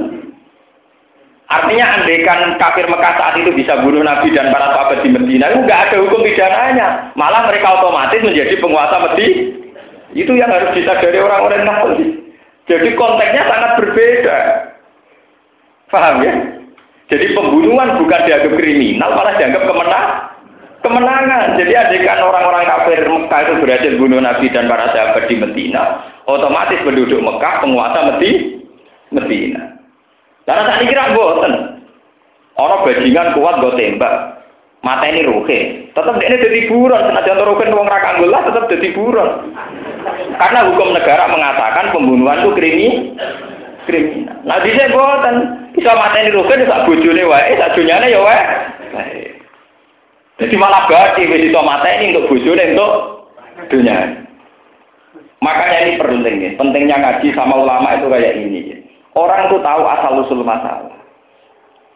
Artinya andaikan kafir Mekah saat itu bisa bunuh Nabi dan para sahabat di Medina, itu nggak ada hukum pidananya. Malah mereka otomatis menjadi penguasa Medina. Itu yang harus disadari orang-orang Nasrani. Jadi konteksnya sangat berbeda. Paham ya? Jadi pembunuhan bukan dianggap kriminal, malah dianggap kemenang, kemenangan. Jadi adegan orang-orang kafir Mekah itu berhasil bunuh Nabi dan para sahabat di Medina, otomatis penduduk Mekah penguasa Medina. Medina. Karena tak dikira boten. Orang bajingan kuat gue tembak. Mata ini ruhe. Tetap ini jadi buron. Senajan ruhe uang lah tetap jadi buron. Karena hukum negara mengatakan pembunuhan itu krimi, kriminal. Nah bisa boten. Bisa mata ini ruhe, bisa bujune wae, sak dunyane ya wae. Jadi malah berarti wis mata ini untuk bujune untuk dunia. Makanya ini penting Pentingnya ngaji sama ulama itu kayak ini. Orang tuh tahu asal usul masalah.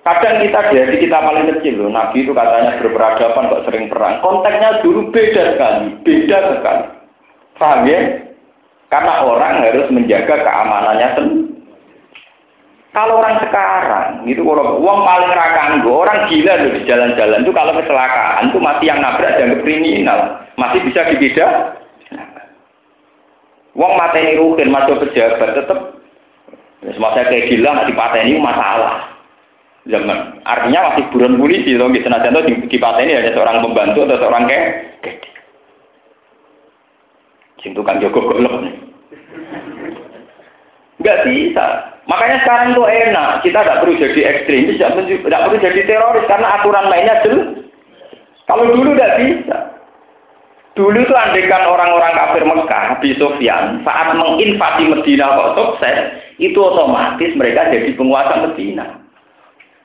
Kadang kita dari kita paling kecil loh, Nabi itu katanya berperadaban kok sering perang. Konteksnya dulu beda sekali, beda sekali. Paham ya? Karena orang harus menjaga keamanannya sendiri. Kalau orang sekarang, itu kalau uang paling rakanggo, orang gila loh di jalan-jalan itu kalau kecelakaan itu masih yang nabrak dan kriminal, masih bisa dibeda. Uang mata ini rukin, masuk pejabat, tetap Semasa kayak gila nggak dipateni masalah. Zaman artinya masih buron polisi loh, di, di ini hanya seorang pembantu atau seorang kayak Sing tukang jogo golok. Enggak bisa. Makanya sekarang tuh enak. Kita tidak perlu jadi ekstremis, tidak perlu jadi teroris karena aturan mainnya jelas. Kalau dulu tidak bisa. Dulu itu andekan orang-orang kafir Mekah, Abi Sofyan, saat menginvasi Medina kok sukses, itu otomatis mereka jadi penguasa Medina.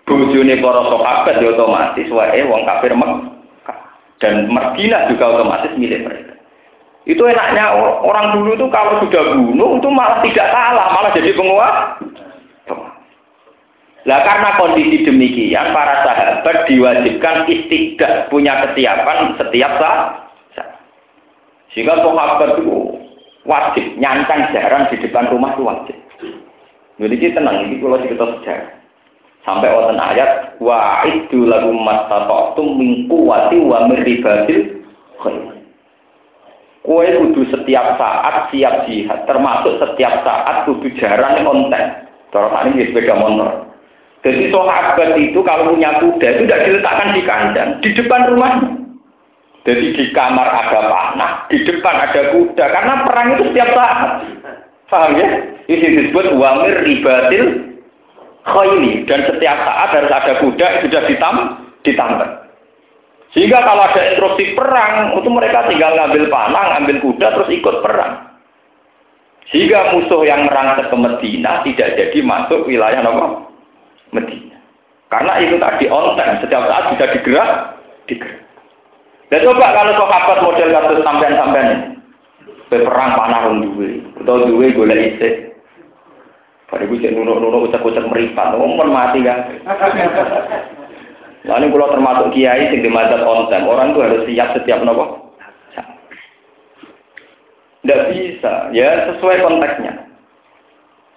Bojone para sahabat ya otomatis wae wong kafir Mekah. Dan Medina juga otomatis milik mereka. Itu enaknya orang dulu itu kalau sudah bunuh itu malah tidak salah, malah jadi penguasa. Lah karena kondisi demikian, para sahabat diwajibkan istiqdah, punya kesiapan setiap saat sehingga sahabat itu wajib nyancang jarang di depan rumah itu wajib. Jadi tenang, ini kalau cerita sejarah. Sampai wonten ayat wa itu lagu mastata'tum min quwwati wa min ribatil Kue kudu setiap saat siap jihad, termasuk setiap saat kudu jarang konten. Terus ini sepeda motor. Jadi sahabat itu kalau punya kuda itu tidak diletakkan di kandang, di depan rumahnya. Jadi di kamar ada panah, di depan ada kuda. Karena perang itu setiap saat. Paham ya? Ini disebut wamir ribatil khayli. Dan setiap saat harus ada kuda sudah ditam, ditambah. Sehingga kalau ada instruksi perang, itu mereka tinggal ngambil panah, ngambil kuda, terus ikut perang. Sehingga musuh yang merangkak ke Medina tidak jadi masuk wilayah apa? Medina. Karena itu tadi on time, setiap saat bisa digerak, digerak. Ya coba kalau sahabat model kasus sampean-sampean perang panah duwe, atau duwe golek isih. Pada gue cek nunuk-nunuk ucap-ucap meripat, pun mati kan. Lalu kalau termasuk kiai sing dimadzhab konten, orang tuh harus siap setiap nopo. Tidak bisa, ya sesuai konteksnya.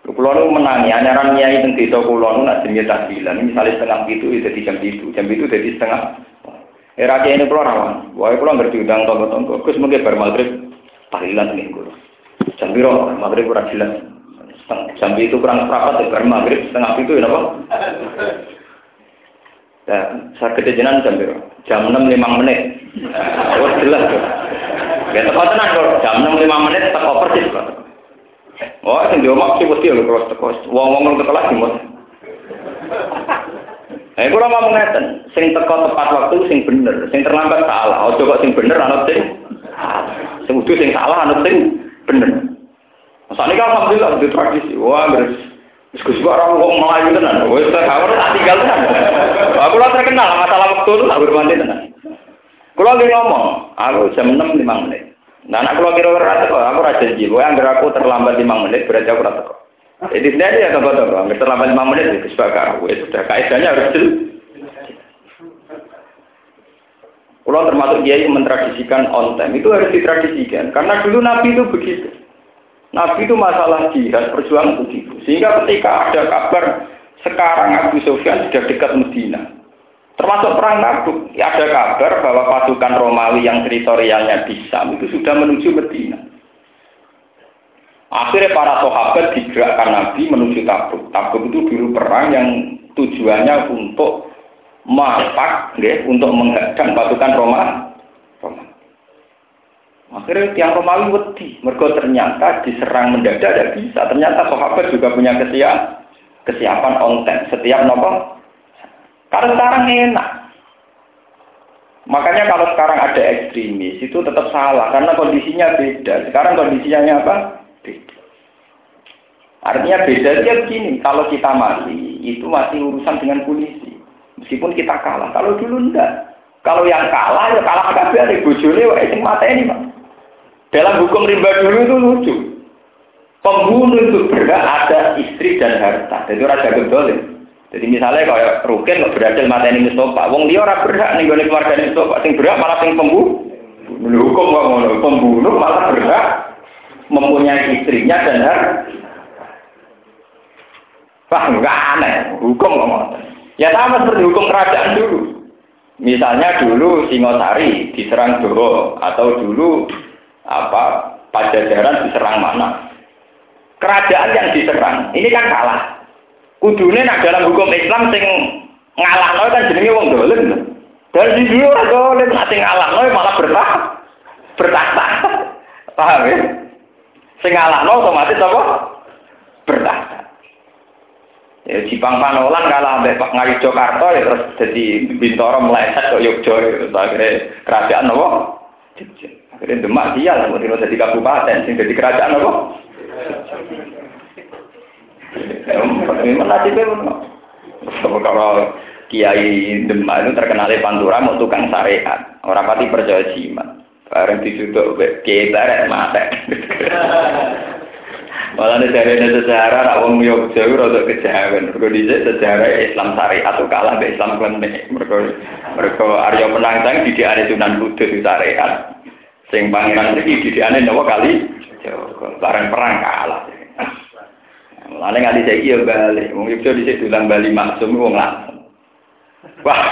Kulo nu menangi, anyaran kiai teng desa kulo nu nak jenenge tahlilan, misalnya setengah itu itu jadi jam itu, jam itu jadi setengah Era ini pulau rawan. Wah, pulau ngerti udang tonggo-tonggo. Gus mungkin bar maghrib tahlilan minggu. Jam biro maghrib kurang jelas. Jam itu kurang seperempat ya bar maghrib setengah itu ya apa? Ya, saya kejenan jam biro. Jam enam lima menit. Oh jelas tuh. Ya teko tenan kok. Jam enam lima menit teko persis kok. Oh, sing diomong sih mesti lho terus teko. Wong-wong teko lagi mos. Eh kula ngomong ngeten, sing teko tepat waktu sing bener, sing terlambat salah. Ojo kok sing bener anut sing sing sing salah anut sing bener. Masane kan alhamdulillah di tradisi. Wah, beres Gus orang wong melayu tenan. Tak kawur tak tinggal tenan. Aku lah terkenal masalah waktu itu tak bermandi tenan. Kulo lagi ngomong, aku jam 6 5 menit. Nah, anak kulo kira-kira teko, aku ora janji. Kowe anggere aku terlambat 5 menit berarti aku ora teko. Jadi sendiri ya toko-toko, hampir terlambat lima menit itu sebagai ya sudah kaidahnya harus jelas. Kalau termasuk dia yang mentradisikan on time itu harus ditradisikan karena dulu Nabi itu begitu. Nabi itu masalah jihad perjuangan begitu. Sehingga ketika ada kabar sekarang Abu Sufyan sudah dekat Medina. Termasuk perang Tabuk, ada kabar bahwa pasukan Romawi yang teritorialnya di Sam itu sudah menuju Medina. Akhirnya para sahabat digerakkan Nabi menuju Tabuk. Tabuk itu dulu perang yang tujuannya untuk mapak, ya, untuk menghadang pasukan Roma. Akhirnya tiang Romawi wedi, mereka ternyata diserang mendadak tidak bisa. Ternyata sahabat juga punya kesiap. kesiapan onten setiap nopo. Karena sekarang enak. Makanya kalau sekarang ada ekstremis itu tetap salah karena kondisinya beda. Sekarang kondisinya apa? Beda. Artinya beda dia begini. Kalau kita mati itu masih urusan dengan polisi. Meskipun kita kalah. Kalau dulu enggak. Kalau yang kalah ya kalah kabeh bojone wae sing mateni, Pak. Dalam hukum rimba dulu itu lucu. Pembunuh itu berhak ada istri dan harta. Jadi raja gedolim. Jadi misalnya kalau Rukin nggak berhasil mateni Mustafa, wong dia orang berhak nih gue keluarga Mustafa, sing berhak malah sing pembunuh. Hukum nggak mau pembunuh malah berhak mempunyai istrinya dan harta. Wah nggak aneh, hukum nggak mau. Ya sama seperti hukum kerajaan dulu. Misalnya dulu Singosari diserang Doho atau dulu apa Pajajaran diserang mana? Kerajaan yang diserang ini kan kalah. Kudune nak dalam hukum Islam sing ngalahno kan jenenge wong dolim. Dari dulu ora dolim, nak sing ngalahno malah bertah bertahta. Paham ya? Sing ngalahno otomatis apa? Bertahta. Ya Jipang Panolan kalah ambek Pak Ngawi Jakarta ya terus jadi Bintoro meleset Yogyo terus akhirnya kerajaan apa? Akhirnya Demak dia lah, mau jadi kabupaten, sing jadi kerajaan apa? Memang nasibnya Kalau Kiai Demak itu terkenal Pantura mau tukang syariat. Orang pati percaya jimat. Bareng disuduk Kiai Barat mata. Malah dari sejarah, nak wong Yogyo rada kejawen. Mergo dhisik sejarah Islam syariat atau kalah be Islam klenik. Mergo mergo Arya Penangsang didikane Sunan Kudus syariat. Sing pangeran iki didikane napa kali? Bareng perang kalah. Mulane nganti saiki yo bali. Wong Yogyo dhisik dolan Bali maksum wong langsung. Wah.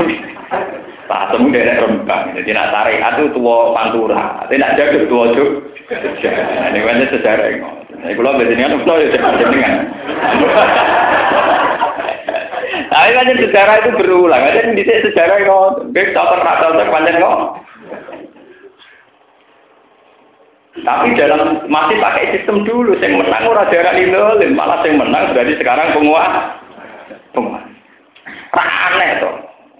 Temu dari rembang. Jadi nak tarik itu tua pantura. Tapi nak jaga tua juk. Ini kan sejarah ini. Ini kalau biasanya kan kalau ya dengan. Tapi kan sejarah itu berulang. Ada di sejarah kok. Bek tak pernah tahu terpanjang kok. Tapi dalam masih pakai sistem dulu, yang menang ora jarak lindolim, malah yang menang berarti sekarang penguat. Penguat. Aneh tuh.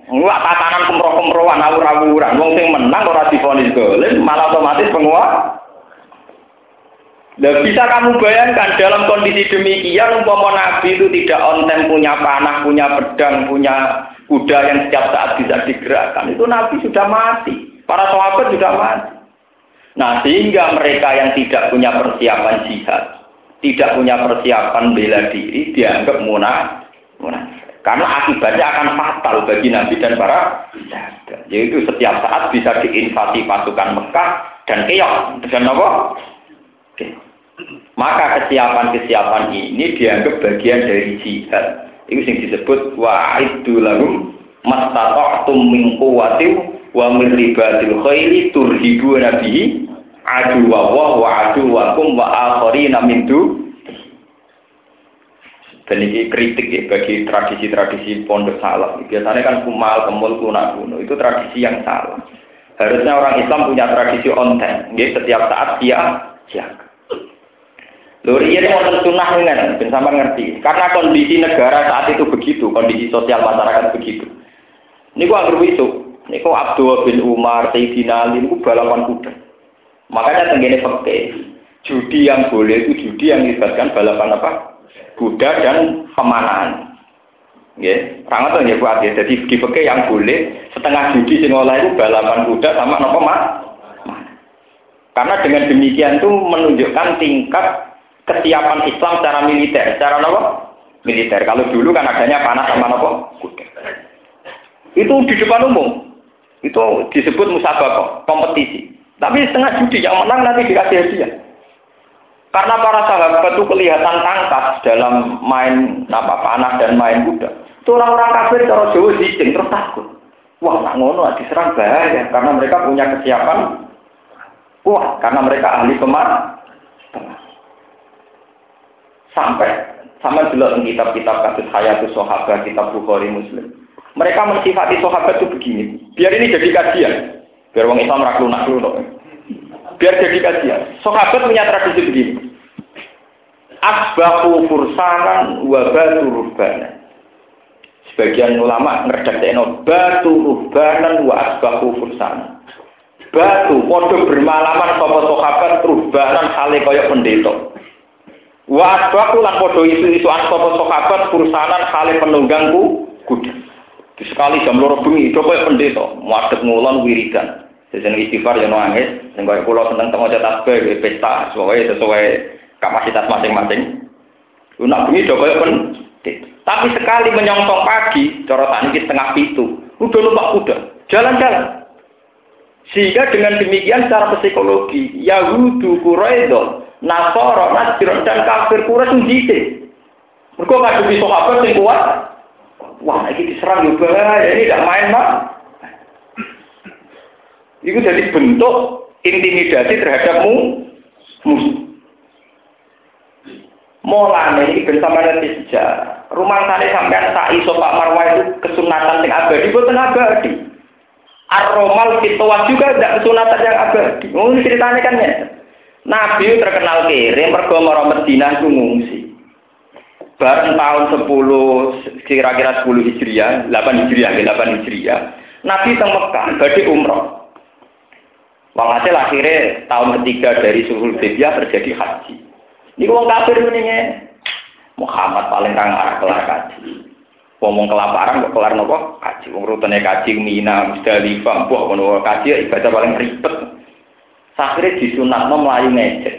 Wah tatanan kemroh-kemrohan awur-awuran. Wong sing menang ora difonis dolim, malah otomatis penguat. Dan bisa kamu bayangkan dalam kondisi demikian umpama Nabi itu tidak onten punya panah, punya pedang, punya kuda yang setiap saat bisa digerakkan. Itu Nabi sudah mati. Para sahabat sudah mati. Nah, sehingga mereka yang tidak punya persiapan jihad, tidak punya persiapan bela diri, dianggap munafik. Karena akibatnya akan fatal bagi Nabi dan para sahabat. Yaitu setiap saat bisa diinvasi pasukan Mekah dan keok. Dan apa? Maka kesiapan-kesiapan ini dianggap bagian dari jihad. Itu yang disebut wa'iddu lahum mastata'tum min wa min ribatil khairi turhibu nabihi adu wa wa adu wa kum wa akharina min dan ini kritik ya bagi tradisi-tradisi pondok salaf. Biasanya kan kumal, kemul, kunak kuno. Itu tradisi yang salah. Harusnya orang Islam punya tradisi onten. Ya, setiap saat dia siaga. Lori ini mau sunnah dengan, ben sama ngerti. Karena kondisi negara saat itu begitu, kondisi sosial masyarakat begitu. Ini gua anggap itu. Ini kok Abdul bin Umar, Sayyidina Ali, ini balapan kuda. Makanya tenggine fakir. Judi yang boleh itu judi yang melibatkan balapan apa? Kuda dan pemanahan. Ya, itu ya buat ya. Jadi di yang boleh setengah judi sing itu balapan kuda sama nopo mak. Karena dengan demikian itu menunjukkan tingkat kesiapan Islam secara militer, secara nopo militer. Kalau dulu kan adanya panah sama nopo kuda. Itu di depan umum. Itu disebut musabaqah, kompetisi. Tapi setengah judi yang menang nanti dikasih hadiah. Karena para sahabat itu kelihatan tangkas dalam main apa panah dan main kuda. Itu orang-orang kafir kalau Jawa zicing terus takut. Wah, nak ngono diserang bahaya karena mereka punya kesiapan. Wah, karena mereka ahli kemar. Sampai sama di kitab-kitab kasus Hayatus Sahabat, kitab Bukhari Muslim. Mereka mensifati sahabat itu begini. Biar ini jadi kajian. Biar orang Islam ragu nak Biar jadi kajian. Sahabat punya tradisi begini. asbahu fursanan wa batu ruhbanan. Sebagian ulama ngerdakno batu ruhbanan wa asbahu fursanan. Batu padha bermalaman sapa sahabat ruhbanan hale kaya pendeta. Wa asbahu lan padha isu-isuan sapa sahabat fursanan hale penunggangku kuda. Sekali jam loro bengi kaya pendeta, muadep ngulon wiridan. Sejen istighfar yang nangis, sing kaya kula seneng teng maca tasbih pesta, sesuai sesuai kapasitas masing-masing. Nak bengi pen tapi sekali menyongsong pagi, corotan ini setengah pintu, udah lupa kuda, jalan-jalan. Sehingga dengan demikian secara psikologi, Yahudu, Quraido, Nasoro, Nasir, dan kafir Quraisy sendiri. Mereka nggak bisa apa yang kuat. Wah, ini diserang juga, ini tidak main, Pak. Itu jadi bentuk intimidasi terhadapmu musuh. Mulane iki bersama nanti sejarah. Rumah sana sampean tak iso Pak Marwah itu kesunatan yang abadi boten abadi. Ar-Romal fitwah juga tidak kesunatan yang abadi. Oh, ceritanya kan ya. Nabi terkenal kiri, mergo mara Madinah ku ngungsi. Bareng tahun 10 kira-kira 10 Hijriah, 8 Hijriah, 8 Hijriah. Nabi teng Mekah, badhe umroh. Walhasil akhirnya tahun ketiga dari Sulhul Hudaybiyah terjadi haji. Ini wong kafir ini Muhammad paling kang arah kelar kaji. Ngomong kelaparan kok kelar nopo kaji. Wong rutene kaji Mina, Musdalifah, mbok ngono kaji ibadah paling ribet. Akhirnya disunatno melayu ngecek.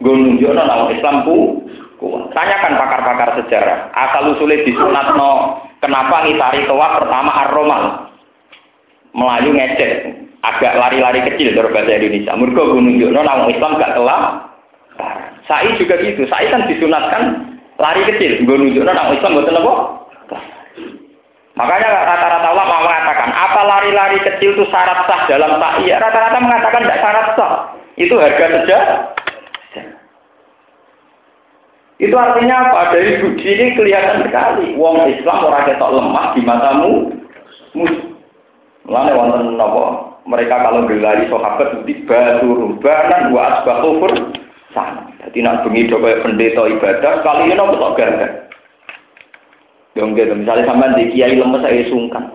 Gue nunjukno nama Islam ku. Tanyakan pakar-pakar sejarah. Asal usulnya disunatno kenapa ngitari toa pertama ar-romal. Melayu ngecek agak lari-lari kecil dari bahasa Indonesia. Gunung Jono nama Islam gak telah. Sai juga gitu. Sai kan disunatkan lari kecil. Gunung Jono nama Islam buat apa? Makanya rata-rata ulama mengatakan apa lari-lari kecil itu syarat sah dalam sa'i. Ya, rata-rata mengatakan tidak syarat sah. Itu harga saja. Itu artinya apa? Dari bukti ini kelihatan sekali. Wong Islam orang ketok lemah di matamu. Lalu wonten napa? Mereka kalau gelari sahabat itu batu rubanan wa asbatu fur sana. Jadi nak bengi do pendeta ibadah kali ini nopo tok gagah. Dong gitu, misalnya sampean di kiai lemes saya sungkan.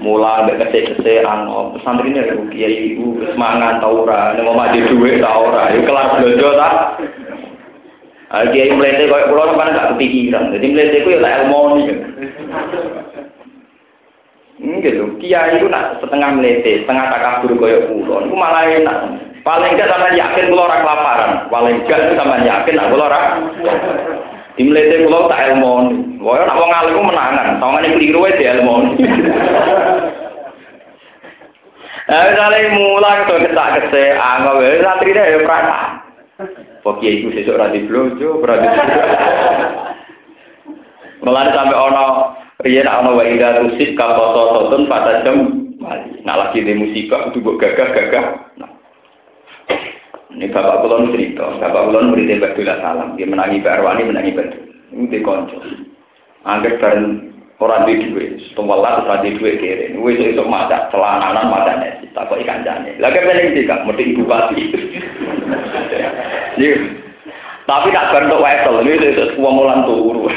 Mula ambek kese-kese ano pesantren ini kiai ibu semangat tau ora, nek mati dhuwit ta ora, ya kelar ta. Ah kiai mlete koyo kula sampean gak kepikiran. Jadi mlete ku ya tak elmoni. Gitu. Kiai itu nak setengah melete, setengah takabur koyo kula. Iku malah enak. Paling enggak sampean yakin kula ora kelaparan. Paling itu sampean yakin nak kula ora. Di melete kula tak elmoni. Wah, nak wong alim menangan. Tawangane keliru wae di elmoni. Nah, misalnya mulai ke ketak kese, anggap santri deh ya kiai itu sesuk ora diblojo, ora Mulai sampai ono Riyen ana wa ida rusik kapoto sotun pada jam mali. Nah lagi di musibah itu buat gagah-gagah. Nah. Ini bapak kulon cerita, bapak kulon beri tembak dulu salam. Dia menangi Pak Arwani, menangi Badu. Ini di konco. Angger bareng orang di duit, setengah lah terus di duit kiri. Ini itu masak celananan masak nasi, tak kok ikan jane. Lagi paling tiga, mesti ibu pati. Tapi tak bentuk wesel, ini itu semua mulan turu.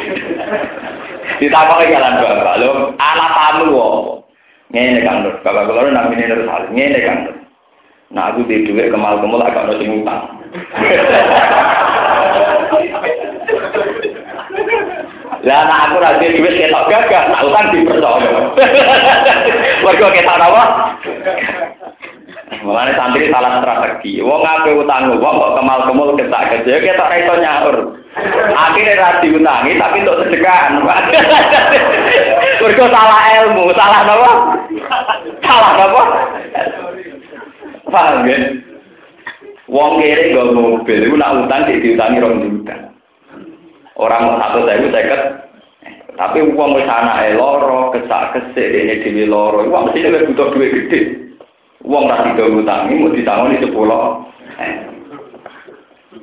Ditakoki jalan bapak, lho, anak tamu kok. Ngene kan, Nur. Bapak kula namine Nur Salim. Ngene kan, Nur. Nah, aku di dhuwit kemal-kemal agak ono sing utang. Lah anak aku ra duwe dhuwit ketok gagah, tak utang dipercaya. Mergo ketok apa? Mulane santri salah strategi. Wong ape utang wong kok kemal-kemul ketak gede, ketok ra iso nyaur. Akhirnya ra diutangi tapi untuk sedekahan. Mergo salah ilmu, salah napa? Salah napa? Paham ya? Wong kere nggo mobil, iku nak utang diutangi rong juta. Orang satu saya seket, tapi uang wis anake loro, kesak kesik dene dhewe loro, iku mesti nek butuh duit gede. Uang ra diutangi mau ditangoni sepuluh.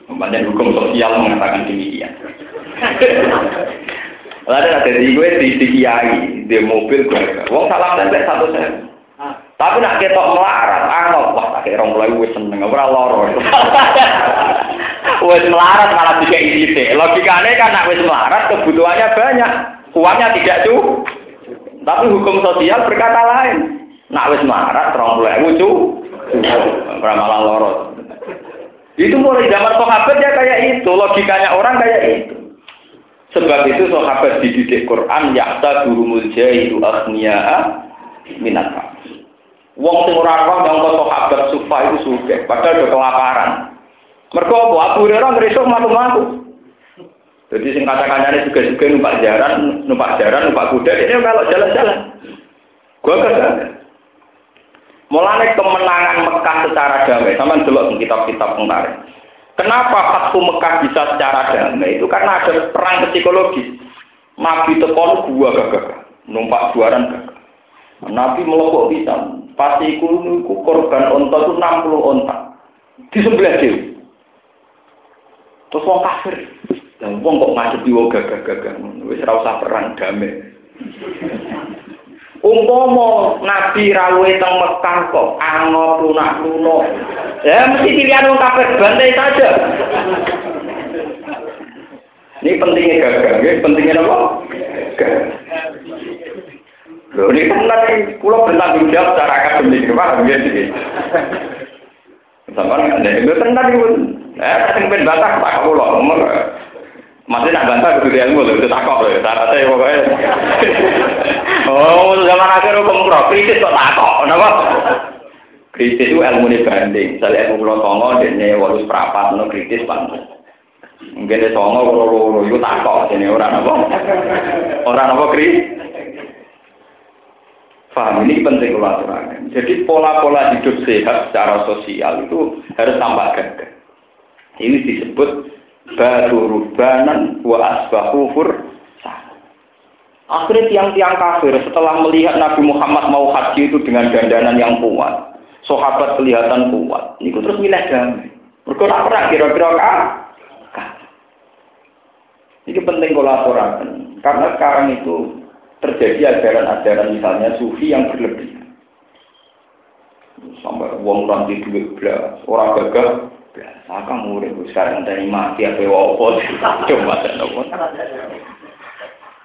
Banyak hukum sosial mengatakan demikian. Lalu ada di gue di di kiai, di mobil gue. Wong salam tempel satu sen. Tapi nak ketok melarat, angop wah tak kira mulai gue seneng, ora loro. wis melarat malah tiga isi Logikanya kan nak wis melarat kebutuhannya banyak, uangnya tidak cukup. Tapi hukum sosial berkata lain. Nak wis melarat terong mulai cu, malah lorot. Itu mulai zaman sahabat ya kayak itu, logikanya orang kayak itu. Sebab itu sahabat dididik Quran yakta durumul jahilu asniya minat Wong sing ora roh yang sahabat sufa itu suge, padahal udah kelaparan. Mergo apa? Abu Hurairah ngresuk matu-matu. Jadi sing kata-katanya juga juga numpak jaran, numpak jaran, numpak kuda, ini kalau jalan-jalan. Gua kagak. Mulane kemenangan Mekah secara damai, sama delok kitab-kitab kemarin. Kenapa Fathu Mekah bisa secara damai? Itu karena ada perang psikologis. Nabi tekon gua gagah, numpak juaran gagah. Nabi melokok bisa, pasti iku, iku korban onta itu 60 onta. Di sebelah dia. Terus wong kafir. Dan wong kok ngadepi wong gagah-gagah. Wis ora usah perang damai. Umpama Nabi rawuhe teng Mekah kok angop lunak-lunak. Ya mesti pilihan wong kafir bantai saja. Ini pentingnya gagah, ya. pentingnya apa? Gagah. Loh, ini kan nanti pulau bertanggung jawab secara akademik, paham ya? Sama kan, itu tenang itu. Eh, sing ben bantah tak pulau. Masih nak bantah kudu ilmu lho, itu takok lho, syaratnya pokoknya. Oh, zaman akhir hukum pro, kritis kok takok, kenapa? Kritis itu ilmu ini banding. Misalnya ilmu pulau songo, ini walus perapat, no kritis pantas. Mungkin di songo, pulau itu takok, ini orang apa? Orang apa kritis? Paham ini penting aturakan. Jadi pola-pola hidup sehat secara sosial itu harus tambah gagah. Ini disebut baru rubanan wa asbahu Akhirnya tiang-tiang kafir setelah melihat Nabi Muhammad mau haji itu dengan dandanan yang kuat, sahabat kelihatan kuat, ini terus milih damai. Mereka pernah kira-kira kah? Ini penting kolaborasi karena sekarang itu terjadi ajaran-ajaran misalnya sufi yang berlebihan. Sampai uang nanti duit belas, orang gagal biasa kamu udah sekarang dari mati apa wopo coba dan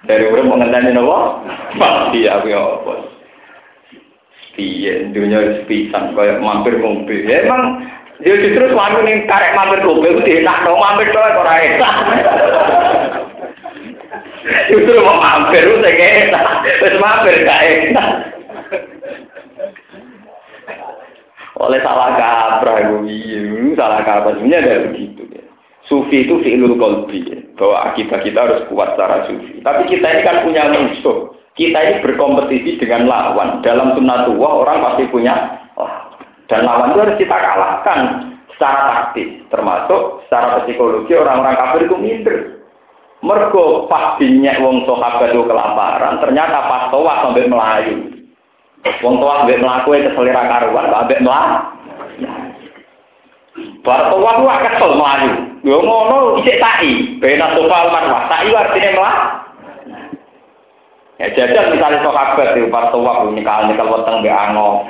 dari udah mengenai nopo mati apa wopo Iya, dunia sepisan kayak mampir mobil. Ya, emang dia justru suami nih karek mampir mobil itu dong mampir tuh orang enak. Justru mau mampir itu saya enak, terus mampir gak enak. oleh salah kaprah itu salah kaprah sebenarnya ada begitu ya. Sufi itu fi'lul kolbi ya. bahwa akibat kita harus kuat secara sufi. Tapi kita ini kan punya musuh. Kita ini berkompetisi dengan lawan. Dalam sunnatullah orang pasti punya Dan lawan itu harus kita kalahkan secara taktis. Termasuk secara psikologi orang-orang kafir itu minder. Mergo pas dinyak wong sahabat itu kelaparan, ternyata pas tawaf sampai melayu. Wong tua ambek mlaku e keselera karuan, ambek mlah. Bar tua ku kesel mlayu. Yo ngono isik tai, bena sofal marwah. Tai artine mlah. Ya jajal misalnya sahabat itu pas tua punya kal nyekal weteng be ango.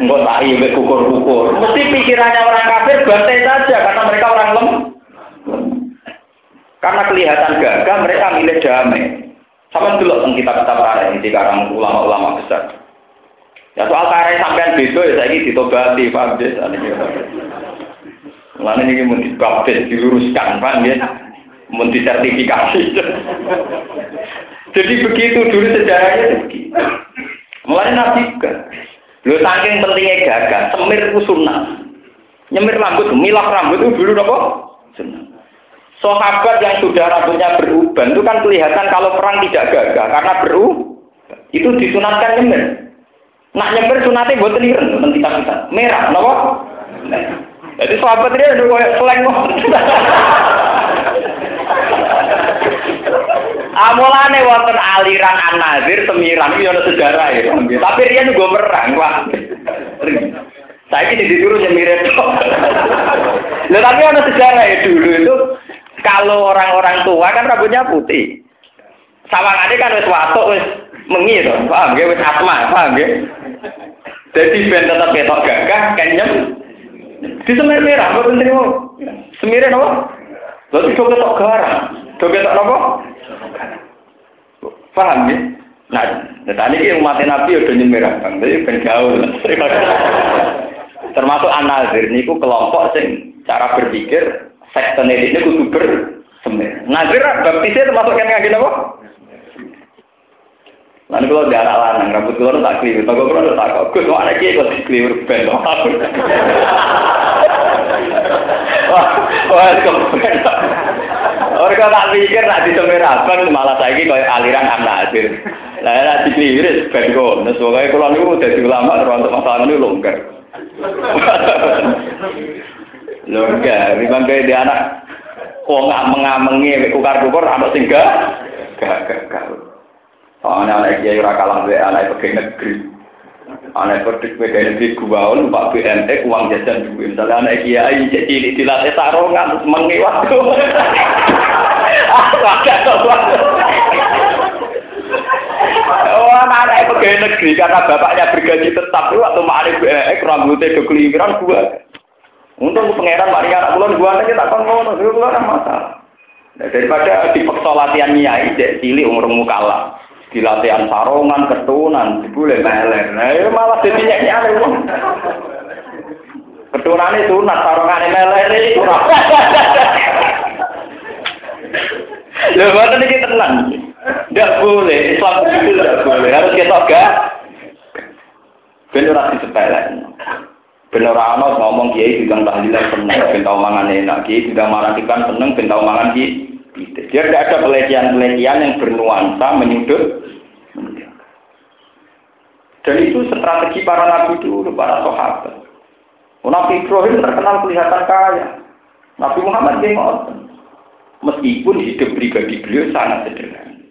Engko tai be kukur-kukur. Mesti pikirannya orang kafir bantai saja karena mereka orang lem. Karena kelihatan gagah mereka milih damai. Sama dulu tentang kitab-kitab lain di karang ulama-ulama besar. Ya soal kare sampean beda ya saiki ditobati, paham ya? Mulane ini mau dibaptis, diluruskan, paham ya? Mau disertifikasi. Jadi begitu dulu sejarahnya begitu. Mulai nabi juga. Lu saking pentingnya gagah, semir itu. Nyemir rambut, milak rambut itu dulu apa? Sahabat yang sudah rambutnya beruban itu kan kelihatan kalau perang tidak gagah karena beru itu disunatkan nyemir. Nak nyember sunate buat ireng tentang kita kita. Merah, napa? Jadi sahabat dia udah kayak seleng. Amolane wonten aliran An-Nazir semiran iki ana sejarah ya. Tapi dia juga merang, Pak. Saya ini disuruh nyemirin. Nah, tapi ada sejarah ya dulu itu kalau orang-orang tua kan rambutnya putih. Sawangannya kan wis watuk wis mengi to, paham nggih wis atma, paham nggih? Jadi ben tetap ketok gagah kenyem. Di semir merah, apa penting mau? Semirnya apa? Lalu do ketok garang. Do ketok napa? Paham ya? Nah, tadi ini umat Nabi udah nyemerah bang, jadi ben gaul. Termasuk anazir niku kelompok sing cara berpikir sekten ini kudu bersemir. Nazir baptisnya termasuk yang ngaji apa? Lalu kalau darah lanang, rambut keluar tak keliru, toko keluar tak kok, gue mau anak kok keliru ben, wah, wah, kepen. Orang tak pikir nak disemir abang malah saya kaya aliran anak hadir. Lah nak dikeliru ben kok, nah sebagai kalau niku jadi ulama terus masalah ini longgar. Longgar, memang kayak dia anak Wong ngameng-amengi ukar-ukar anak singgah gak gak gak Soalnya anak kiai ora kalah wae anak pegawai negeri. Anak pegawai negeri gua numpak BMX uang jajan duit. Misalnya anak kiai jadi dilatih tarongan terus mengi waktu. Oh, anak pegawai negeri karena bapaknya bergaji tetap itu waktu malik BMX rambutnya do kelingkiran gua. Untung pangeran mari anak kulon gua aja tak kon ngono, gua kan masalah. Nah, daripada dipaksa latihan nyai, cek cilik umur mukalah di latihan sarongan, ketunan, boleh meler. Nah, ya malah jadi nyek-nyek wong. Itu sunat, sarongan meler itu. Lha boten iki tenang. Tidak boleh, Islam itu tidak boleh. Harus kita gak ben ora disepelekno. Ben ora ana ngomong kiai bidang tahlilan seneng, ben tau mangan enak, kiai bidang maratikan seneng, ben tau mangan kiai. Dia tidak ada pelecehan-pelecehan yang bernuansa menyudut. Dan itu strategi para nabi dulu, para sahabat. Nabi Ibrahim terkenal kelihatan kaya. Nabi Muhammad yang Meskipun hidup pribadi beliau sangat sederhana.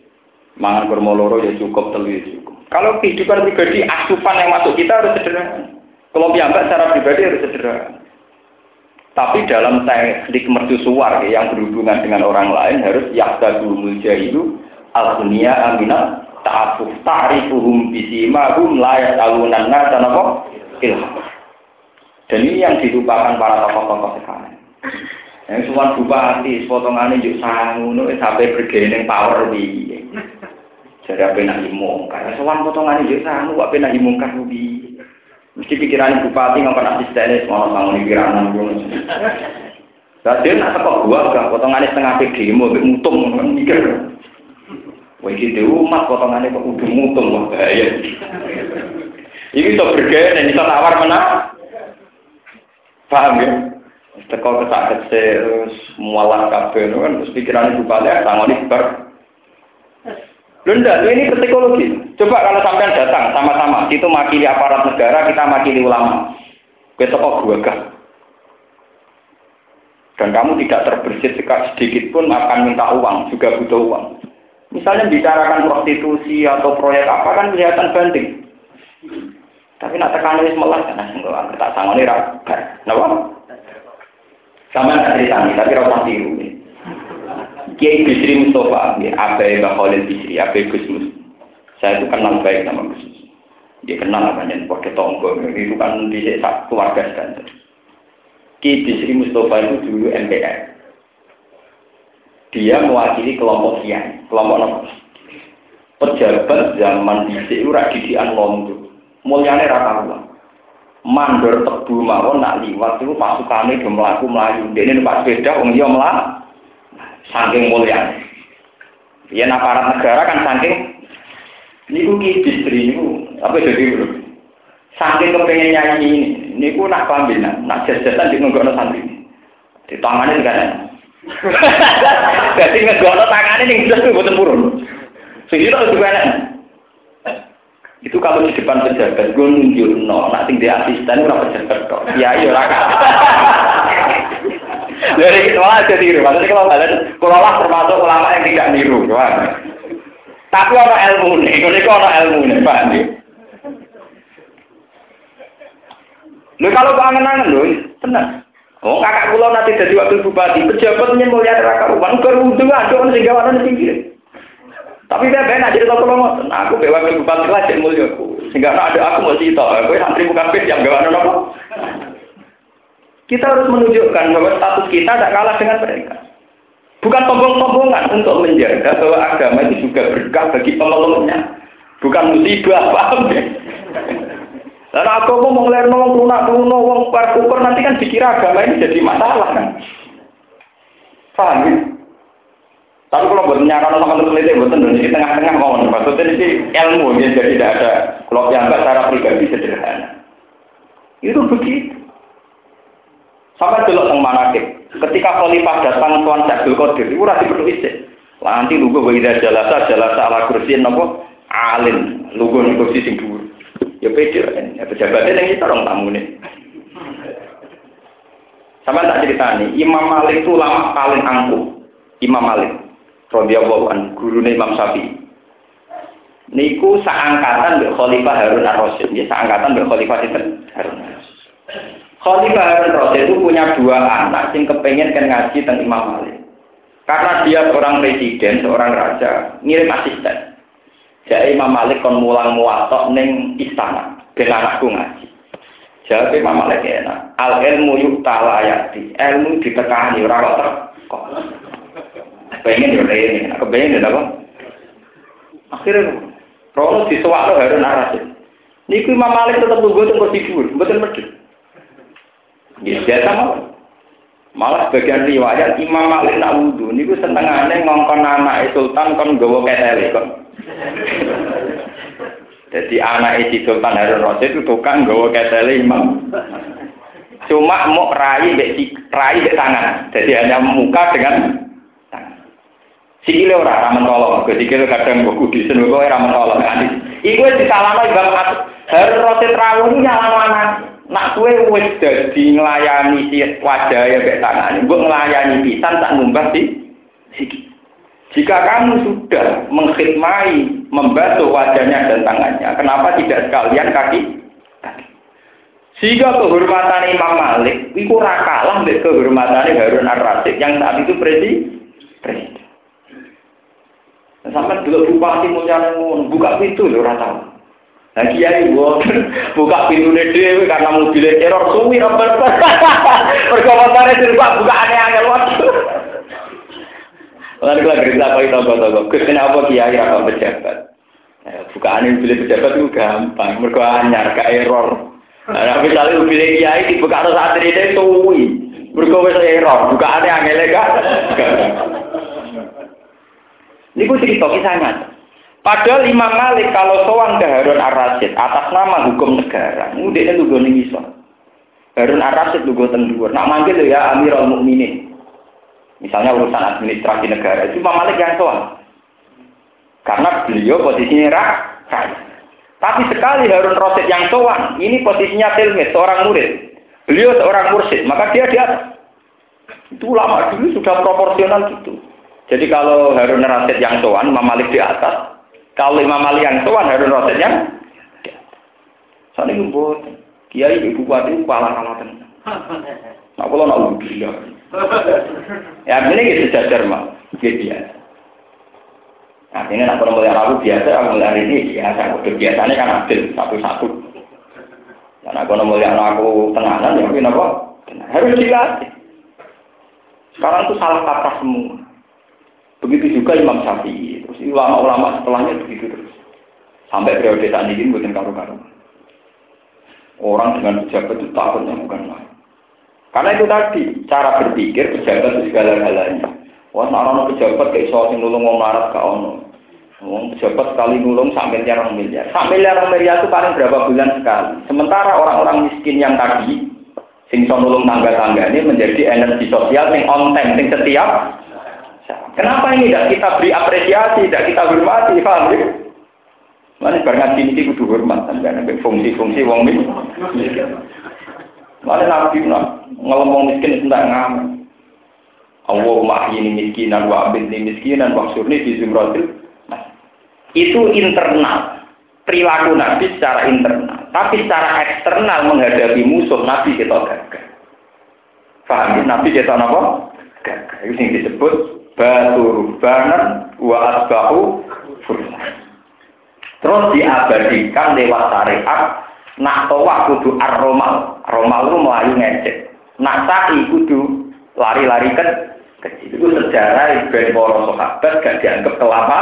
Mangan bermoloro ya cukup, telu ya cukup. Kalau kehidupan pribadi, asupan yang masuk kita harus sederhana. Kalau piyambak secara pribadi harus sederhana. Tapi dalam teknik mercusuar yang berhubungan dengan orang lain harus yahdadul jahilu al-dunia aminat ta'afuf ta'rifuhum bisimahum la talunan nasa napa ilham. Dan ini yang dilupakan para tokoh-tokoh sekarang. Yang suwan bupati, juga sangu, sampai bergening power di. Jadi apa nak imong? Karena suwan potongannya juga sangu, apa nak imong kan. Mesti pikiran bupati nggak pernah asistennya, semua sangu di pikiran gue. Jadi nak kok gua gak potongannya setengah demo, mutung, mikir. Wah umat potongannya kok udah mutung wah bahaya. Ini bisa bergaya dan bisa tawar mana? Paham ya? Teko kesak terus mualah kabeh kan terus pikiran ibu balik tangoni ber. Lunda, ini psikologi. Coba kalau sampean datang sama-sama, itu makili aparat negara, kita makili ulama. Besok kok gue Dan kamu tidak terbersit sedikit pun akan minta uang, juga butuh uang. Misalnya bicarakan prostitusi atau proyek apa kan kelihatan banding. Tapi nak tekan wis melas kan enggak kita sangoni ra. Napa? Sama nggak cerita nih, tapi rasa tiru. Kiai Bisri Mustafa, ya, Abai Mbak Khalil Bisri, Abai Gus Mus. Saya itu kenal baik sama Gus Mus. Dia kenal namanya, pakai tonggo. Itu kan di keluarga standar. Kiai Bisri Mustafa itu dulu MPR. Dia mewakili kelompok Kiai, kelompok apa? Pejabat zaman di itu didian londo. Mulyane rata ulang mandor tebu mawon nak liwat itu pasukane do mlaku mlayu dene numpak sepeda wong iya mlah saking mulia. Ya aparat negara kan saking niku ki distri niku. Apa jadi saking kepengen nyanyi ini niku nak pambinan nak jajasan di nggono santri. Di tangannya kan jadi nggono tangannya ning jelas mboten purun. Sing itu juga itu kalau di depan pejabat gue nunjuk no nak tinggal asisten ora pejabat kok. Ya iya ora dari itu malah jadi tiru maksudnya kalau kalian kalau lah termasuk ulama yang tidak niru kan tapi orang ilmu nih kalau itu orang ilmu nih pak Lho kalau kangen-kangen lho, tenang. Oh, kakak kula nanti jadi wakil bupati, pejabatnya mulia neraka rumah, kerudung aduh sehingga warna pinggir. Tapi saya benar jadi tahu kalau nah, aku bawa ke bupati lah jadi mulia aku. Sehingga ada aku mau cerita, aku santri bukan pes yang bawa apa. Kita harus menunjukkan bahwa status kita tidak kalah dengan mereka. Bukan sombong-sombongan untuk menjaga bahwa agama itu juga berkah bagi pemeluknya. Bukan musibah, paham ya? Karena aku mau ngeliat nolong lunak wong kukur nanti kan dikira agama ini jadi masalah kan. Paham ya? Tapi kalau buat nyaran sama peneliti, buat di tengah-tengah mau maksudnya ini ilmu ya, jadi tidak ada kalau yang cara pribadi sederhana. Itu begitu. Sampai dulu teng manakib. Ketika khalifah datang tuan Syekh Qadir, itu rasi perlu isi. Nanti lugu ida jalasa jalasa ala kursi nopo alim, lugu ning kursi sing dhuwur. Ya pede, ya pejabatnya yang kita orang tamu nih. Sama tak cerita nih, Imam Malik itu lama paling angkuh. Imam Malik, radhiyallahu an, gurune Imam Syafi'i. Niku seangkatan mbek Khalifah Harun Ar-Rasyid, ya seangkatan mbek Khalifah Harun Ar-Rasyid. Khalifah Harun Rasyid itu punya dua anak yang kepengen kan ngaji tentang Imam Malik. Karena dia seorang presiden, seorang raja, ngirim asisten. Jadi Imam Malik kon mulang muatok neng istana, ben anakku ngaji. Jadi Imam Malik enak. Al ilmu yuk talayati, ilmu ditekani ora kok. Pengen yo ini, aku pengen apa? Akhirnya, Rono disuwakno Harun Ar-Rasyid. Niku Imam Malik tetap tunggu tunggu tidur, betul betul. Ya biasa mau. Malah bagian riwayat Imam Malik nak wudhu niku senengane ngongkon anak sultan kon nggawa ketele kon. Jadi anak si Sultan Harun Rasid itu tukang nggawa ketele Imam. Cuma mau rai bek rai bek tangan. Jadi hanya muka dengan tangan. Sikile ora ra mentolo, sikile kadang kok kudisen kok ora mentolo. Iku disalahno Imam Harun Rasid rawuh nyalano anak. Nak kue wis dadi nglayani si wajah ya mek tangan, mbok nglayani pisan tak ngumbah siki. Jika kamu sudah mengkhidmati, membantu wajahnya dan tangannya, kenapa tidak sekalian kaki? Sehingga kehormatan Imam Malik itu rakalah dengan kehormatan Harun Ar-Rasyid yang saat itu presiden. Sampai dulu bupati mulia buka pintu loh rata. Nah kiai buka pintu dhewe karena mobilnya error suwi nomor. Motore dirubah buka aneh-aneh waktu. Lalu kalau gerita kau itu toko Gus kenapa kiai rakyat pejabat? Bukaan mobil pejabat itu gampang, mereka anyar ke error. Nah, misalnya mobil kiai dibuka harus saat ini suwi, mereka wis error, bukaannya angel gak? Ini gue cerita kisahnya. Padahal Imam Malik kalau sowan ke Harun Ar-Rasyid atas nama hukum negara, ini lugu ning iso. Harun Ar-Rasyid lugu tendur. Nak manggil ya Amirul Mukminin. Misalnya urusan administrasi negara itu Imam Malik yang sowan. Karena beliau posisinya rakyat. Tapi sekali Harun Rasyid yang sowan, ini posisinya tilmid, seorang murid. Beliau seorang mursyid, maka dia di atas. Itu lama dulu sudah proporsional gitu. Jadi kalau Harun Rasyid yang sowan, Imam Malik di atas, kalau Imam Ali yang tuan Harun Rasid yang Sana itu buat Kiai ibu bupati kalah kalah tenan. Nah kalau nak gila. Ya ini gitu sejajar mah, gitu ya. Artinya nak melihat aku biasa, aku melihat ini biasa. Aku biasanya kan adil satu-satu. Dan aku melihat aku tenanan, ya mungkin apa? Harus dilatih. Sekarang itu salah kata semua. Begitu juga Imam Syafi'i. Ulama-ulama setelahnya begitu terus. Sampai periode saat ini bukan karu-karu. Orang dengan pejabat itu takutnya bukan lain. Karena itu tadi, cara berpikir pejabat itu segala-galanya. Wah, orang pejabat kayak soal yang nulung mau marah ke ono. Wong pejabat sekali nulung sampai miliar miliar. Sampai miliar miliar itu paling berapa bulan sekali. Sementara orang-orang miskin yang tadi, sing nulung tangga-tangga ini menjadi energi sosial yang on time, yang setiap Kenapa ini tidak kita beri apresiasi, tidak kita hormati, ya? Mana barang ini kudu hormat, sampai fungsi-fungsi wong miskin. Mana nabi ngomong miskin tidak ngamen. Ini miskinan wa ini miskinan wa surni zumratil. Nah, itu internal perilaku Nabi secara internal. Tapi secara eksternal menghadapi musuh Nabi kita gagal. Faham? Nabi kita apa? Gagal. Yang disebut batu banan wa asbahu Terus diabadikan lewat syariat nak tawaf kudu ar-romal. Romal itu melayu ngecek. Nak sa'i kudu lari-lari ke kecil. Itu sejarah ben para sahabat gak dianggap kelapa.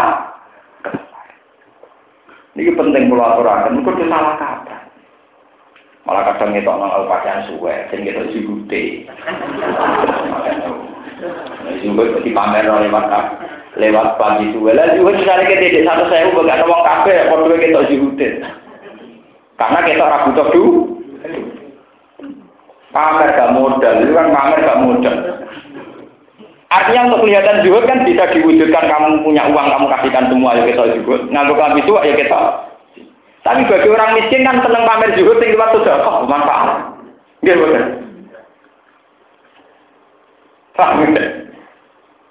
Ini penting kalau aturakan, itu salah kata. Malah kadang itu orang pakaian suwe, kita jihute. Juga di pamer lewat lewat pagi suwe. Lah juga misalnya kita tidak satu saya ubah gak ngomong kafe, kalau kita jihute. Karena kita ragu dulu. Pamer gak modal, itu kan pamer gak modal. Artinya untuk kelihatan zuhud kan bisa diwujudkan kamu punya uang, kamu kasihkan semua ya kita zuhud. Nganggo kami itu ya kita. Tapi bagi orang miskin kan seneng pamer zuhud yang lewat sudah kok manfaat. Nggih boten. Paham ya?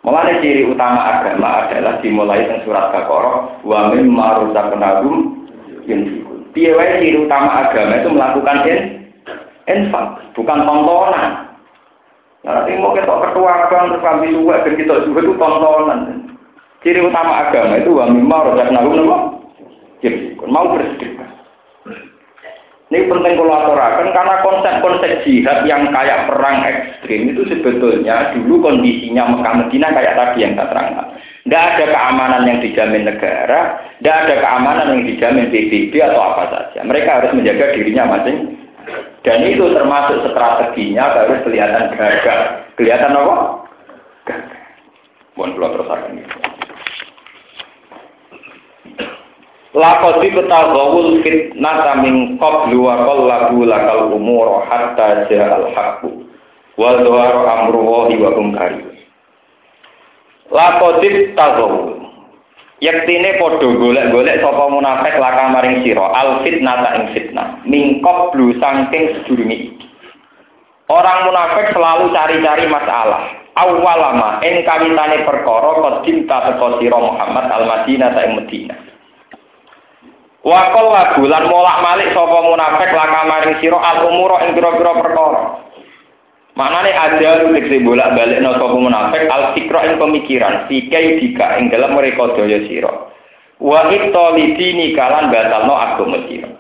Mengenai ciri utama agama adalah dimulai dengan surat Baqarah wa. Piye wae ciri utama agama itu melakukan in, infak, bukan tontonan. Nah, nanti mau kita ketua agama terus kami juga kita juga itu tontonan. Ciri utama agama itu wa mimma rozaknahu nama. Mau bersedekah. Ini penting kalau aturakan karena konsep-konsep jihad yang kayak perang ekstrim itu sebetulnya dulu kondisinya Mekah Medina kayak tadi yang saya terangkan. Tidak ada keamanan yang dijamin negara, tidak ada keamanan yang dijamin PBB atau apa saja. Mereka harus menjaga dirinya masing dan itu termasuk strateginya harus kelihatan gagah. Kelihatan apa? Gagah. Mohon keluar terus akan. Lakoti ketagawul fitnah min qablu wa qallabu lakal umur hatta ja'al haqqu wa dhuhara amru wa hum karihun. Lakoti tagawul Yektine padha golek-golek sapa munafik laka maring sira al fitnah ta ing fitnah mingkop blu saking sedurunge. Orang munafik selalu cari-cari masalah. Awalama ing kawitane perkara kodim ta teko sira Muhammad al Madinah ta ing. Wa qalla bulan molak-malik sapa munafik laka maring sira al umura ing pira-pira perkara. Maknane ada tegese bolak-balik no sapa munafik al fikra ing pemikiran fikai dika ing dalam mereka daya sira. Wa ittolidini kalan batalno agama sira.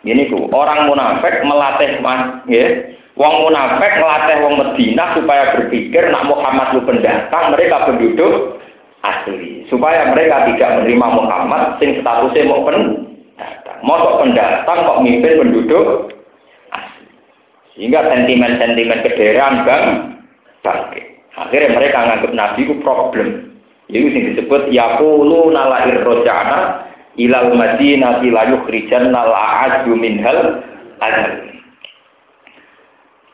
Ini ku orang munafik melatih mas, ya. Wong munafik melatih wong Medina supaya berpikir nak Muhammad lu pendatang, mereka penduduk asli. Supaya mereka tidak menerima Muhammad sing statusnya mau pendatang. Mosok pendatang kok mimpin penduduk sehingga sentimen-sentimen kederaan bang bangkit. Akhirnya mereka menganggap Nabi itu problem. Itu yang disebut yakulu nalair rojana ilal madinati la yukhrijan nal a'adu minhal adal.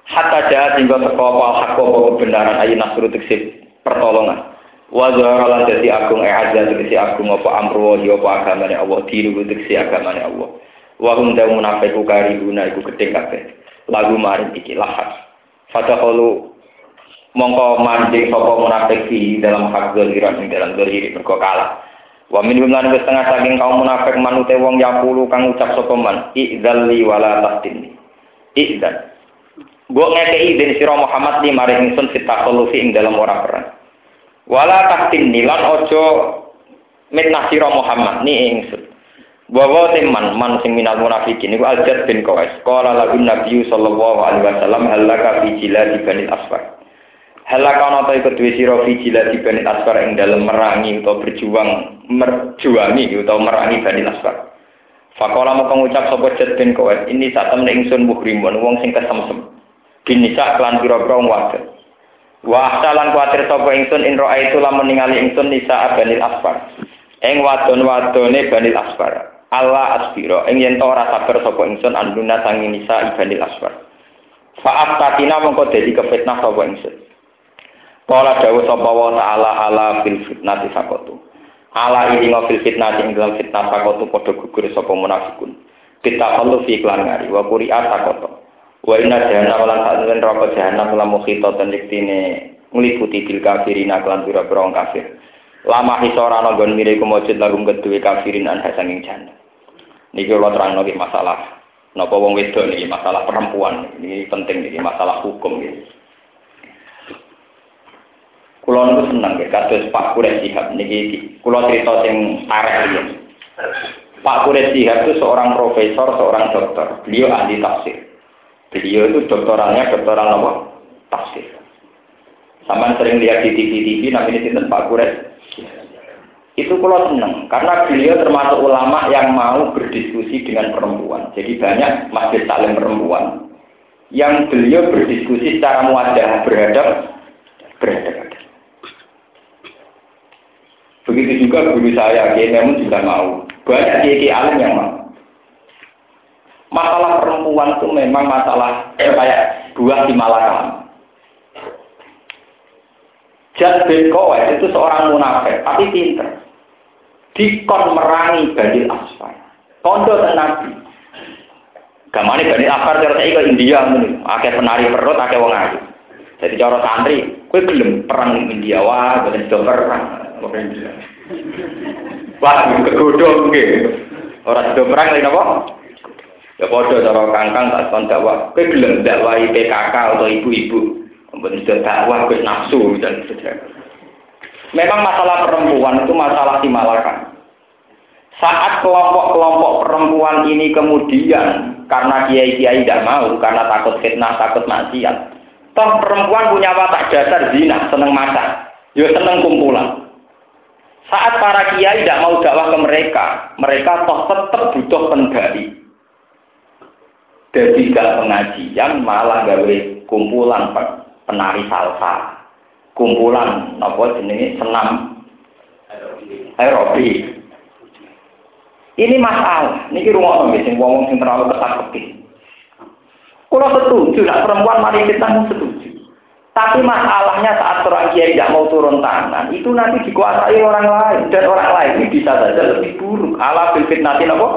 Hatta jahat hingga teko apa hak kebenaran ayi nasru pertolongan. Wa zahara dadi agung e azza teksi agung apa amru wa apa agamane Allah diru teksi agamane Allah. Wa hum da munafiqu karibuna iku gedhe kabeh lagu maring iki lahat. Fadakhalu mongko mancing sapa munafik di dalam hak zaliran ing dalam zaliri mergo kalah. Wa min lan setengah saking kaum munafik manute wong yaqulu kang ucap sapa man idzalli wala taftinni. Idzan. Mbok ngekei izin sira Muhammad li maring ingsun fitakhalufi ing dalam ora perang. Wala taftinni lan ojo mitnah sira Muhammad ni ingsun. Bahwa teman man sing minal munafikin iku Al-Jad bin Qais. Qala lahu Nabi sallallahu alaihi wasallam halaka fi jiladi bani asfar. Halaka ana ta iku duwe sira fi jiladi bani asfar ing dalem merangi utawa berjuang merjuangi utawa merangi bani asfar. Fakola mau pengucap sapa Jad bin Qais ini saat temen ingsun muhrimun wong sing kesemsem. Bin nisa klan pira-pira wadon. Wa ahsalan kuatir sapa ingsun in ro'a itu lamun ningali ingsun nisa bani asfar. Ing wadon-wadone bani asfar. Allah asbiro ing yen ora sabar sapa ingsun anduna sangi nisa ibanil aswar. Faat tatina mongko dadi kefitnah sapa ingsun. Kala dawuh sapa wa ta'ala ala fil fitnati sakotu. Ala ini fil fitnati ing dalam fitnah sakotu padha gugur sapa munafikun. Kita kalau fi iklan ngari wa quri'at sakotu. Wa inna jahannam lan sa'ten neraka jahannam lan mukhita ten diktine ngliputi bil kafirin lan pira-pira kafir. Lama hisora nonggon mire kumujud lagu kedue kafirin an hasanging jannah. Niki kula terang niki masalah napa wong wedok niki masalah perempuan. Ini penting niki masalah hukum niki. Kula niku seneng nggih kados Pak Kures Sihab niki kula cerita sing arek. Pak Kures Sihab itu seorang profesor, seorang dokter. Beliau ahli tafsir. Beliau itu doktoralnya doktoral apa? Tafsir. Sama sering lihat di TV-TV namanya sinten Pak Kures. Itu kalau seneng karena beliau termasuk ulama yang mau berdiskusi dengan perempuan. Jadi banyak masjid saling perempuan yang beliau berdiskusi secara muadah berhadap berhadap. Begitu juga guru saya, Kiai Memun juga mau. Banyak kiai alim yang mau. Masalah perempuan itu memang masalah kayak buah di malakam. Jad bin Kowes itu seorang munafik, tapi pinter. Dikon merangi Bani Asfar. Kondo dan Nabi. Gamane Bani Asfar saya ke India. Akeh penari perut, akeh wong ayu. Jadi cara santri, kue gelem perang di India, wah, bukan sudah perang. Wah, kegodong. Orang sudah perang lagi apa? Ya bodoh cara kangkang tak kon dakwah. Kowe gelem dakwahi PKK atau ibu-ibu. Mboten sudah dakwah kowe nafsu dan saja. Memang masalah perempuan itu masalah timalakan. Saat kelompok-kelompok perempuan ini kemudian karena kiai-kiai tidak mau, karena takut fitnah, takut maksiat. Toh perempuan punya watak dasar zina, seneng masak, ya seneng kumpulan. Saat para kiai tidak mau dakwah ke mereka, mereka toh tetap butuh pendali. Jadi gak pengajian malah gawe kumpulan penari salsa, kumpulan apa jenenge senam aerobik. Ini masalah. Niki rumah nggih sing wong sing terlalu ketat Kalau setuju, nak perempuan mari kita setuju. Tapi masalahnya saat orang kiai tidak mau turun tangan, itu nanti dikuasai orang lain dan orang lain ini bisa saja lebih buruk. Allah nanti apa?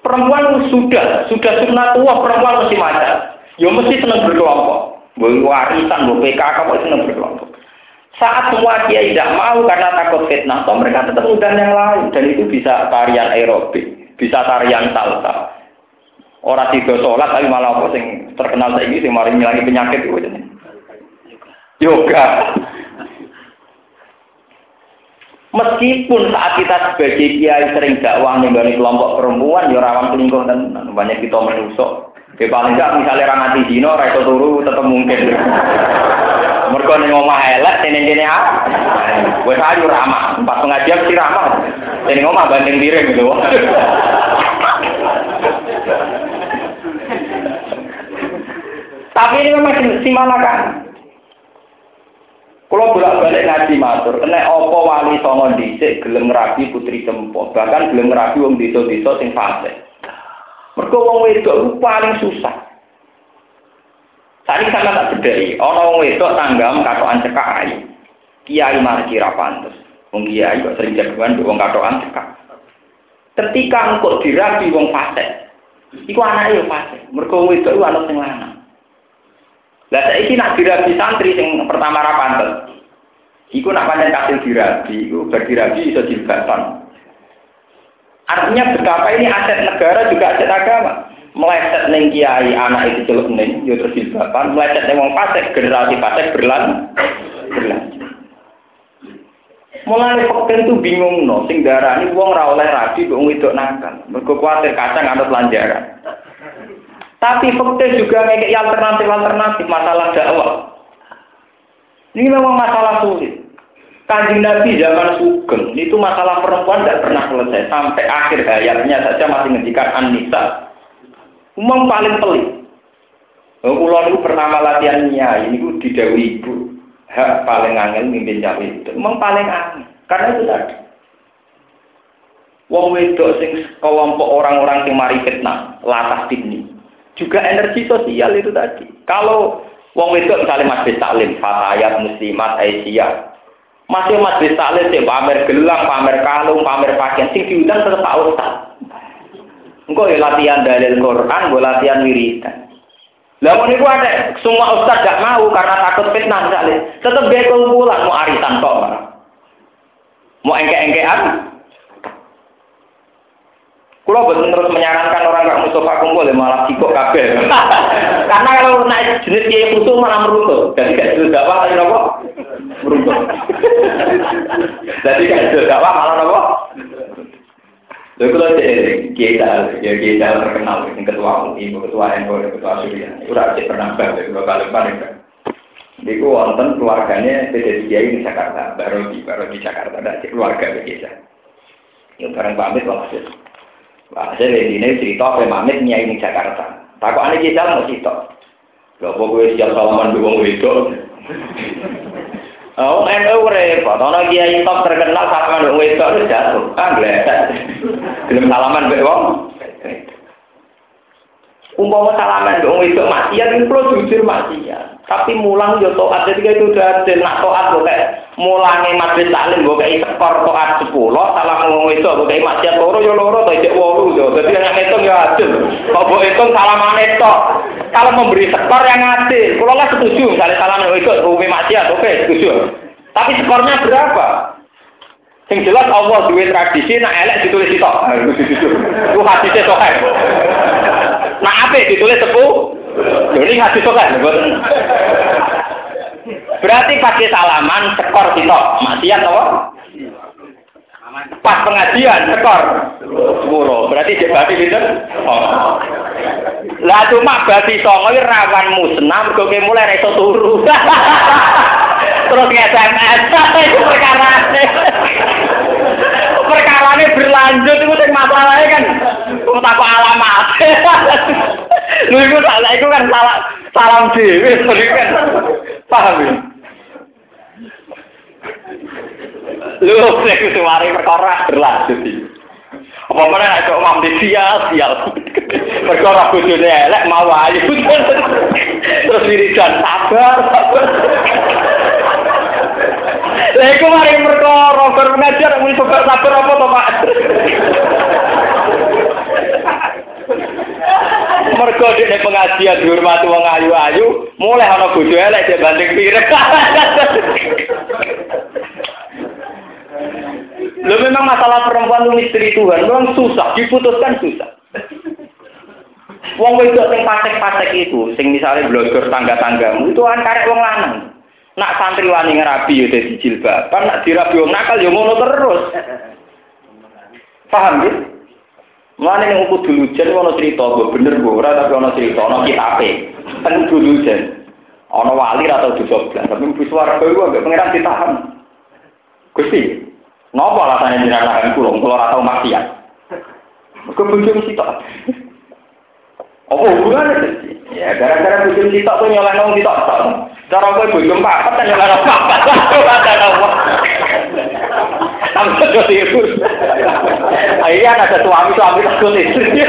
Perempuan sudah, sudah sunnah tua perempuan mesti macam. Ya mesti senang berkelompok. Warisan, boleh PKK, boleh senang berkelompok. Saat semua kiai tidak mau karena takut fitnah, toh mereka tetap undang yang lain dan itu bisa tarian aerobik, bisa tarian salsa. Orang tiga sholat tapi malah apa sing terkenal saya ini sing mari penyakit itu. Yoga. Meskipun saat kita sebagai kiai sering dakwah nih kelompok perempuan, ya rawan selingkuh dan banyak kita menusuk. Ya paling enggak misalnya orang mati dino, raiso turu tetap mungkin. Mereka nih ngomong elek, sini sini ah. Gue sayu ramah, empat pengajian sih ramah. Sini ngomong banding diri gitu. Tapi ini memang simalakan. Kalau bolak-balik ngaji matur, kena opo wali songo dhisik gelem rabi putri tempo, bahkan gelem rabi wong desa-desa sing fasik. Mergo wong wedok paling susah. Tadi sama tak bedai, ono wong wedok tanggam katokan cekak ayu. Kiai malah kira pantes. Wong kiai kok sering jagoan wong katokan cekak. Ketika engkau dirabi wong fasik, iku anake yo fasik. Mergo wong wedok iku ana sing lanang. Lah saiki nak dirabi santri sing pertama ra pantes. Iku nak pancen kasil dirabi, iku berdirabi iso jilbatan. Artinya betapa ini aset negara juga aset agama. Meleset neng kiai anak itu celuk neng yo terus jilbaban meleset neng wong fasik generasi fasik berlan berlanjut. Mulai fakir itu bingung no. Sing darah ini wong ora oleh rabi wong itu nakal. Mergo kuatir kacang ada pelajaran tapi fakir juga ngekek alternatif alternatif masalah dakwah ini memang masalah sulit Kanjeng Nabi zaman Sugeng itu masalah perempuan tidak pernah selesai sampai akhir hayatnya saja masih ngendikan An-Nisa Umum paling pelik. Oh, Kulo itu pertama latihannya ini ku didawi ibu. Hak paling angel mimpin cawe itu. Umum paling angel. Karena itu tadi. Wong wedok sing kelompok orang-orang yang mari fitnah, latah ini. Juga energi sosial itu tadi. Kalau wong wedok misalnya masjid taklim, fatayat, muslimat, aisyah, masih masjid taklim sih pamer gelang, pamer kalung, pamer pakaian, sing diundang tetap Pak Ustaz. Engkau ya latihan dalil Quran, gue latihan wiridan. Lah mau niku ada semua ustaz gak mau karena takut fitnah misalnya. Tetap dia kumpulan mau arisan kok. Mau engke-engkean. Kulo betul terus menyarankan orang gak Mustafa kumpul ya malah sikok kabel. karena kalau naik jenis kiai khusus malah meruntuh. Jadi gak jelas dakwah lagi nopo meruntuh. Jadi gak jelas dakwah malah nopo Lalu kalau kita, ya kita terkenal, yang ketua UI, ketua NU, ketua Surya, itu rakyat pernah bang, kalau kali paling. Niku wonten keluarganya beda Kiai di Jakarta, baru di baru di Jakarta ada keluarga biasa. Yang bareng pamit maksud. Wah, Hasil ini ini cerita apa manit nyai ini Jakarta. Takut aneh kita mau cerita. Gak mau gue siap salaman di uang itu. Oh, kan gue repot. Tahun lagi ya itu terkenal salaman di uang itu jatuh. Kan gue belum salaman di uang. Umpama salaman dong itu maksiat itu jujur maksiat. Tapi mulang yo toat jadi itu udah ada nak toat gue kayak mulangnya majlis taklim gue kayak skor toat sepuluh. Salah ngomong itu gue kayak maksiat loro yo loro tuh cek wolu yo. Jadi yang itu ya adil. Kalau itu salaman itu kalau memberi skor yang adil kalau nggak setuju. Misalnya salaman itu rumi maksiat oke setuju. Tapi skornya berapa? Yang jelas Allah duit tradisi nak elek ditulis itu. Itu hadisnya sokai. Nak apa ditulis sepuh? Jadi hadis sokai. Berarti pakai salaman skor kita. Maksiat apa? Pas pengajian skor sepuluh. Berarti dia berarti itu. Oh. Lah cuma berarti songo rawan musnah kok mulai reso turu. Terus nge-SMS itu perkara perkara ini berlanjut itu sing masalahnya kan takut alamat. Lu itu salah itu kan salah salam dewi, kan paham ya? Lu sing suwari perkara berlanjut. Apa mana nek kok mam sial sial. Perkara bojone elek mau ayu. Terus wiridan sabar, sabar. Lah iku mari perkara bar ngajar muni sabar apa to, Pak? Mergo dene pengajian dihormati wong ayu-ayu, mulai ana bojo elek dia banding pirek. Lo memang masalah perempuan itu misteri Tuhan, memang susah, diputuskan susah. Wong wedok sing pasek-pasek itu, sing misalnya blogger tangga-tanggamu, itu kan karek wong lanang. Nak santri wani ngerabi ya dadi jilbaban, nak dirabi wong nakal ya ngono terus. Paham ya? Mulane ning uku dulu jen ono cerita, mbok bener mbok ora tapi ono cerita, ono kitabe. Ten dulu jen. Ono wali atau dosa tapi mlebu swarga iku ambek pangeran ditahan. Gusti, napa alasannya jenengan kula, kula ora tau maksiat. Mergo bojo mesti tok. Apa hubungannya? Ya, gara-gara bojo sitok tuh nyolong nong sitok tok. Cara kowe bojo papat kan papat. Ada apa? Itu. Akhirnya ada suami-suami takut istri.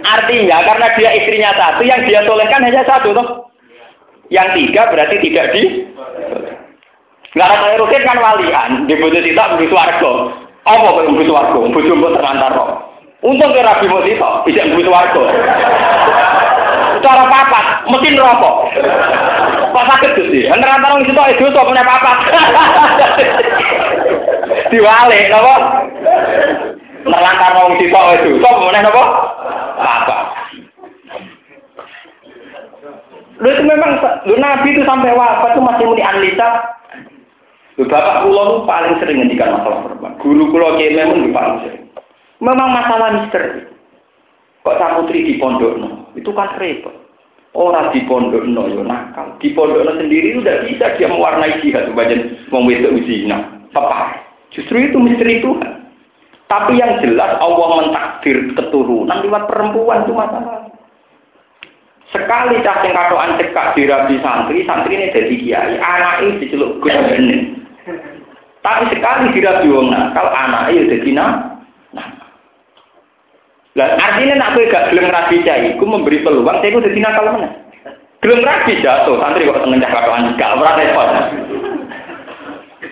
Artinya karena dia istrinya satu, yang dia solehkan hanya satu toh. Yang tiga berarti tidak di. Nggak ada rutin kan walian, di bojo sitok begitu warga. Apa kok begitu warga? Bojo mbok terlantar kok. Untung ke Rabi Mutito, bisa butuh warga. Cara papat, mesin rokok. Kok sakit tuh sih? Antara antara itu itu tuh punya papat. Diwale, apa? Nerlantar wong sitok itu, sok punya apa? Papat. Lu itu memang, lu Nabi itu sampai wafat itu masih muni analisa. Lu bapak kulo paling sering ngendikan masalah perempuan. Guru kiai memang paling sering. Memang masalah misteri. Kok tak putri di pondok no? Itu kan repot. Orang di pondok no yo nakal. Di pondok no sendiri udah bisa dia mewarnai jihad sebagian wong wedok zina. Apa? Justru itu misteri Tuhan. Tapi yang jelas Allah mentakdir keturunan lewat perempuan itu masalah. Sekali cacing katoan cekak dirabi santri, santri ini jadi kiai, anak ini diceluk gus Tapi sekali dirabi wong nakal, anak ini jadi nah. Lah artinya nak kowe gak gelem rabi cai, iku memberi peluang saya iku dadi nakal mana? Gelem rabi jatuh, santri kok seneng cak katoan gak ora repot.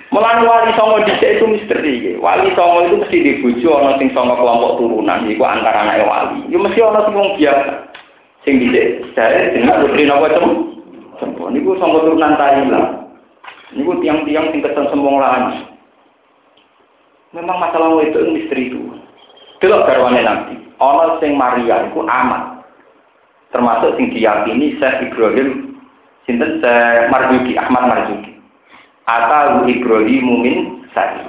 Mulan wali songo dhisik itu misteri. Wali songo itu mesti dibujuk ana sing songo kelompok turunan, iku antara anak wali. Ya mesti ana sing wong biasa. Sing dhisik jare jeneng putri napa tem? Sempon niku songo turunan Thailand. Niku tiang-tiang sing kesen sembong lan. Memang masalah itu misteri itu. Delok garwane Nabi. Ana sing Maria iku amat. Termasuk sing diyakini Syekh Ibrahim sinten Syekh Marzuki Ahmad Marzuki. Atau Ibrahim Mumin saya.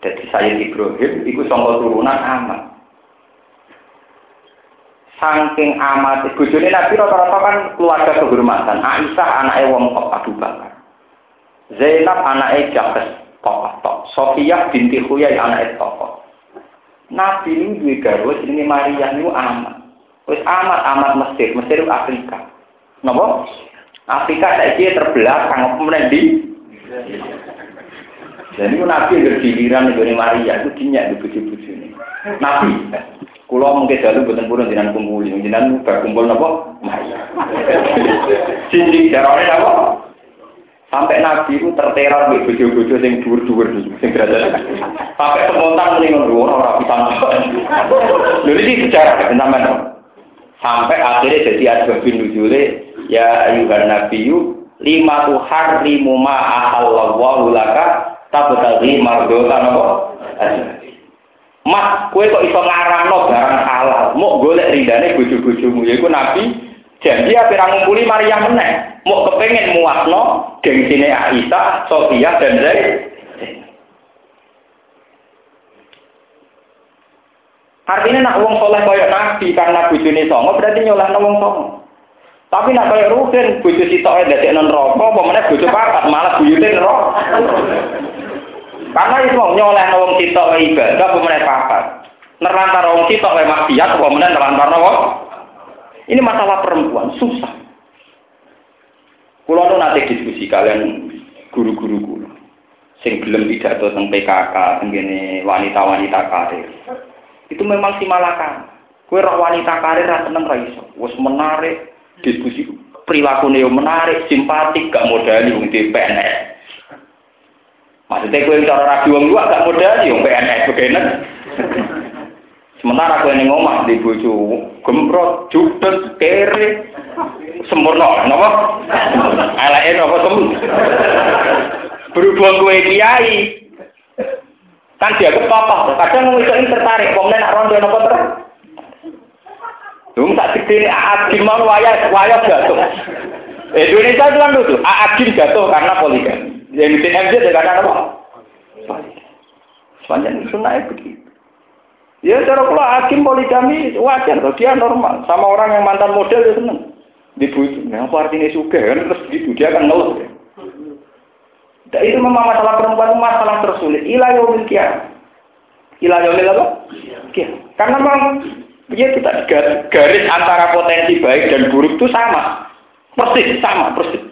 Jadi saya Ibrahim iku sangka turunan amat. saking amat bojone Nabi rata-rata kan keluarga kehormatan. Aisyah anaknya wong top Abu Bakar. Zainab anaknya Jabes tokoh tok. Sofia binti Huyai anaknya tokoh. Nabi ini duwe garwa jenenge Maria niku amat. Wis amat amat Mesir, Mesir itu Afrika. Napa? Afrika saiki terbelah sangat kemudian di jadi Nabi yang giliran dari Maria itu dinyak di buju-buju ini. Nabi, kulo mungkin dulu buatan purun dengan kumpul, dengan berkumpul nopo Maria. Cincin darahnya nopo. Sampai Nabi itu terteror di buju-buju yang dur-dur yang berada. Sampai spontan mendingan dua orang bisa. Jadi ini sejarah teman Sampai akhirnya jadi ada bin nujule ya ayuhan nabiyyu lima tuharrimu ma ahallallahu laka tabtaghi mardotan apa? Mas, kue kok iso ngarangno barang halal, mau golek ridane bojo-bojomu yaiku Nabi janji ra ngumpuli Maryam meneh, mau kepengen muasno gengsine Aisyah, Sofia dan Zaid. Artinya nak wong soleh koyok Nabi karena bojone songo berarti nyolahno wong songo. Tapi nak koyok rugen bojo sitoke dadi non rokok, apa meneh bojo papat malah buyute neraka. Karena itu nyoleh wong sitok ibadah apa meneh papat. Nerlantar wong sitok wae maksiat apa meneh nerlantar wong. Ini masalah perempuan susah. Kulo nanti diskusi kalian guru-guru kulo. Sing gelem pidato tentang PKK, tentang wanita-wanita karir. Itu memang si malakan. Kue roh wanita karir ra seneng ra iso. Wis menarik diskusi perilaku neo menarik, simpatik, gak modali wong di PNS. Maksudnya kue cara wong luar gak modali wong PNS begini. Sementara kue ning omah di bojo gemprot, judet, kere, sempurna, napa? Eleke napa sem? Berhubung kue kiai, kan dia kepapa, kadang wong itu tertarik, wong nek rondo napa terus? Dum tak gede Agim mau wayah wayah jatuh. Indonesia itu kan lucu, Agim jatuh karena poligami. Yang bikin MJ karena apa? Sepanjang sunnah begitu. Ya cara kalau Agim poligami wajar, dia normal. Sama orang yang mantan model dia seneng. Dibujuk, nah, apa artinya suka kan terus gitu dia akan ngeluh. Ya. Dan itu memang masalah perempuan masalah tersulit. Ilah yaumil kiamat. Ilah yaumil apa? Karena memang dia kita garis antara potensi baik dan buruk itu sama. Persis, sama, persis.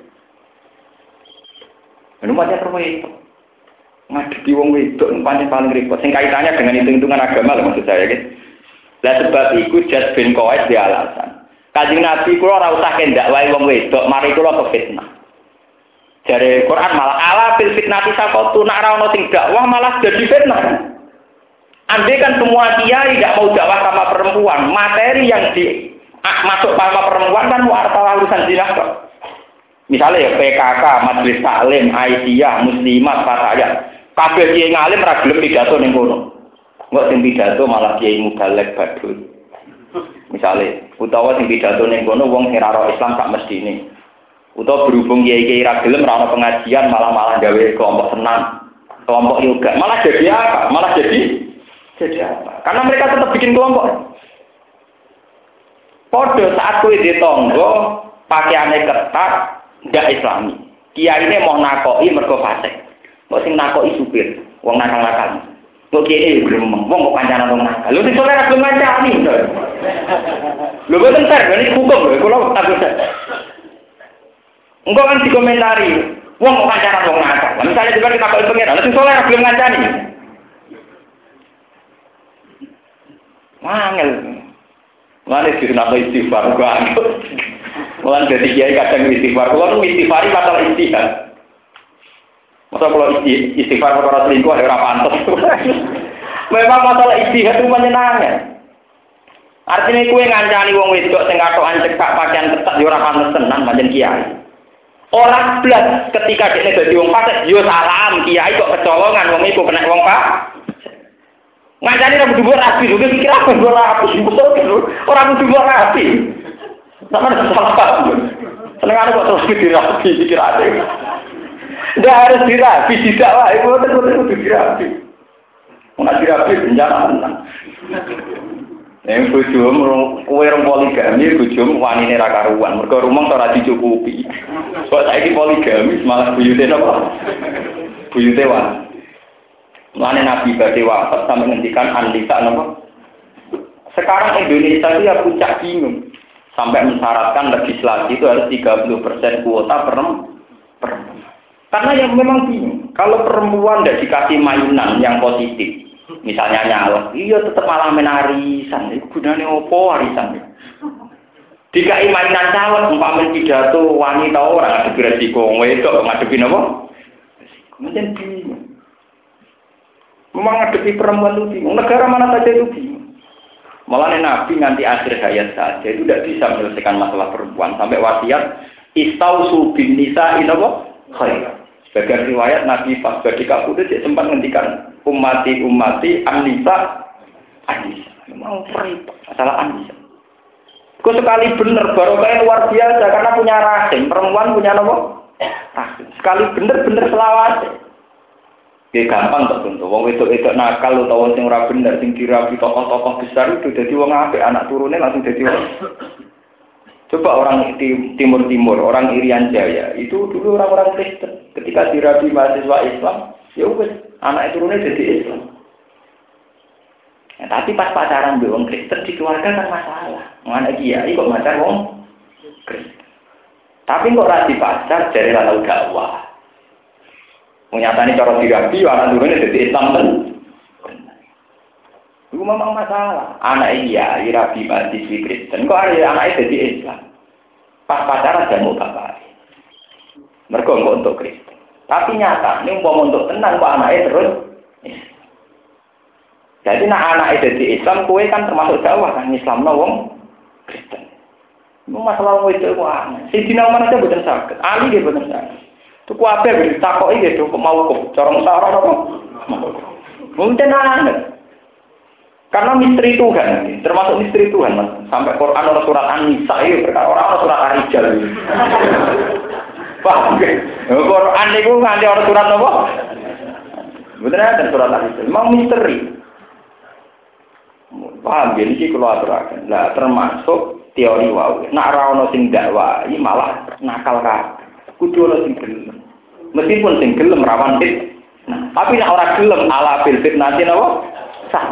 Ini banyak rumah itu. Ngadepi wong itu paling paling repot. Sing kaitannya dengan hitung-hitungan agama lah maksud saya gitu. Lah sebab itu jas bin Qais di alasan. Kanjeng Nabi kula ora usah kendak wae wong wedok, mari kula ke fitnah. Dari Quran malah ala fil fitnati sakotu nak ora ono dakwah malah jadi fitnah. Andai kan semua kiai tidak mau dakwah sama perempuan, materi yang di ah, masuk sama perempuan kan wartawan urusan zina kok. Misalnya ya PKK, Majelis Taklim, Aisyah, Muslimat, Fatayat. Kabeh kiai ngalim ra gelem pidato ning kono. Enggak sing pidato malah kiai mubalek badul. Misalnya, utawa sing pidato ning kono wong sing Islam tak mesti ini. Utawa berhubung kiai-kiai ra gelem ra pengajian malah-malah gawe kelompok senam, kelompok yoga. Malah jadi apa? Malah jadi jadi apa? Karena mereka tetap bikin kelompok. Podo saat kue di tonggo, pakaiannya ketat, tidak islami. Kiai ini mau nakoi mergo fasik. Mau sing nakoi supir, wong nakal nakal. Kok belum wong kok kancanan wong nakal. Lu sing soleh belum ngancani. Lu betul ter, ini hukum lho, kalau takut. Enggak kan dikomentari, wong kok kancanan wong nakal. Misalnya juga kita kok pengen, lu sing soleh belum ngancani. Mangel. Mana sih nama istighfar gua. Mulan jadi kiai kadang istighfar. Kalau istighfar masalah istihad. Masa kalau istighfar perkara selingkuh ya orang pantas. Memang masalah istihad itu menyenangkan. Artinya kue ngancani wong wedok sing katokan cekak pakaian ketat yo ora pantes tenan pancen kiai. Orang blas ketika dia dadi wong fasik yo salam kiai kok kecolongan wong iku kena wong pak. Ngancani ora kudu rapi, udah pikir apa gue rapi, orang kudu rapi. Sama salah paham. Seneng kok terus dirapi, pikir ada. Tidak harus dirapi, tidak lah, itu betul betul kudu dirapi. Nggak dirapi bencana. Yang bojomu kowe rong poligami bojomu wanine ra karuan, mergo rumah ora dicukupi. Kok saiki poligami malah buyute napa? Buyute wan. Mulane Nabi badhe wafat sampe ngendikan andika napa? Sekarang Indonesia itu ya puncak bingung. Sampai mensyaratkan legislasi itu harus 30% kuota perempuan. Karena yang memang bingung. Kalau perempuan tidak dikasih mainan yang positif, misalnya nyala, iya tetap malah menarisan. Itu gunanya opo warisan. Dikai mainan caleg, umpamanya pidato wanita orang ada resiko, wedok ngadepi apa? Mungkin bingung. Memang ngadepi perempuan itu bingung. Negara mana saja itu bingung. Malah Nabi nanti akhir hayat saja itu tidak bisa menyelesaikan masalah perempuan sampai wasiat istau bin nisa inapa. Sebagai riwayat Nabi pas badi kabut itu sempat menghentikan umati umati anisa anisa. Memang repot masalah anisa. Kau sekali bener baru kayak luar biasa karena punya rahim perempuan punya apa? Sekali bener-bener selawat. Ya gampang kok tentu. Wong itu itu nakal utawa sing ora bener sing dirabi tokoh-tokoh besar itu jadi wong apik anak turunnya langsung jadi wong. Coba orang timur-timur, orang Irian Jaya, itu dulu orang-orang Kristen. Ketika dirabi mahasiswa Islam, ya wes anak turunnya jadi Islam. Ya, tapi pas pacaran di wong Kristen di keluarga kan masalah. Mana kiai kok pacar wong Kristen. Tapi kok rasi pacar jadi lalu dakwah. Menyatani cara dirabi, anak turunnya jadi Islam kan. Itu memang masalah. Anak iya, rabi mahasiswi Kristen. Kok ada anaknya jadi Islam? Pas pacaran dan mau bapak. Mereka untuk Kristen. Tapi nyata, ini mau untuk tenang, kok anaknya terus Jadi nak anak jadi Islam, kue kan termasuk Jawa kan Islam wong Kristen. Itu masalah wong itu aneh. Si Dina Umar aja bukan sakit, Ali dia bukan sakit. Itu kuabe beri takok iki to mau kok cara musyawarah apa? Mungkin aneh. Karena misteri Tuhan, termasuk misteri Tuhan, mas. Sampai Quran orang surat An-Nisa itu perkara orang orang surat Ar-Rijal. Paham ya? Quran itu nganti orang surat apa? Bener ada surat Ar-Rijal. Memang misteri. Paham ya? Ini kalau aturakan. Nah, termasuk teori wau. Nak rawon sing dakwah, malah nakal kabeh kudu ana sing gelem. Meskipun sing gelem rawan fit. Nah, tapi nek ora gelem ala bil fitnah napa? Sah.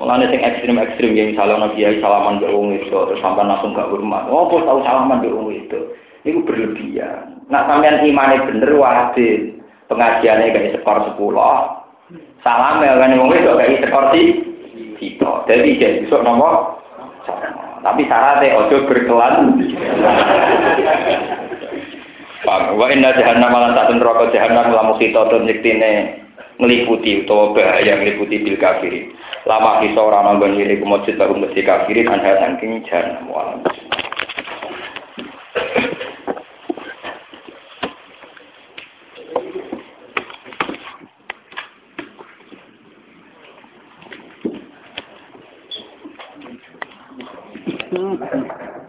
Mulane sing ekstrim-ekstrim yang misalnya nabi salaman wong itu terus sampai langsung gak hormat. Oh, bos tahu salaman wong itu. Itu berlebihan. Nak sampean imane bener wajib pengajiannya kayak skor sepuluh. Salam ya kan wong itu kayak skor di kita. Jadi jadi besok nomor tapi syaratnya ojo berkelan. Pak, wa inna jahannam lan tak neraka jahannam lamu kita to nyektine ngeliputi utawa bahaya ngeliputi bil kafirin. Lama kisah orang nanggon ini kumujud baru mesti kafirin anda saking jahannam.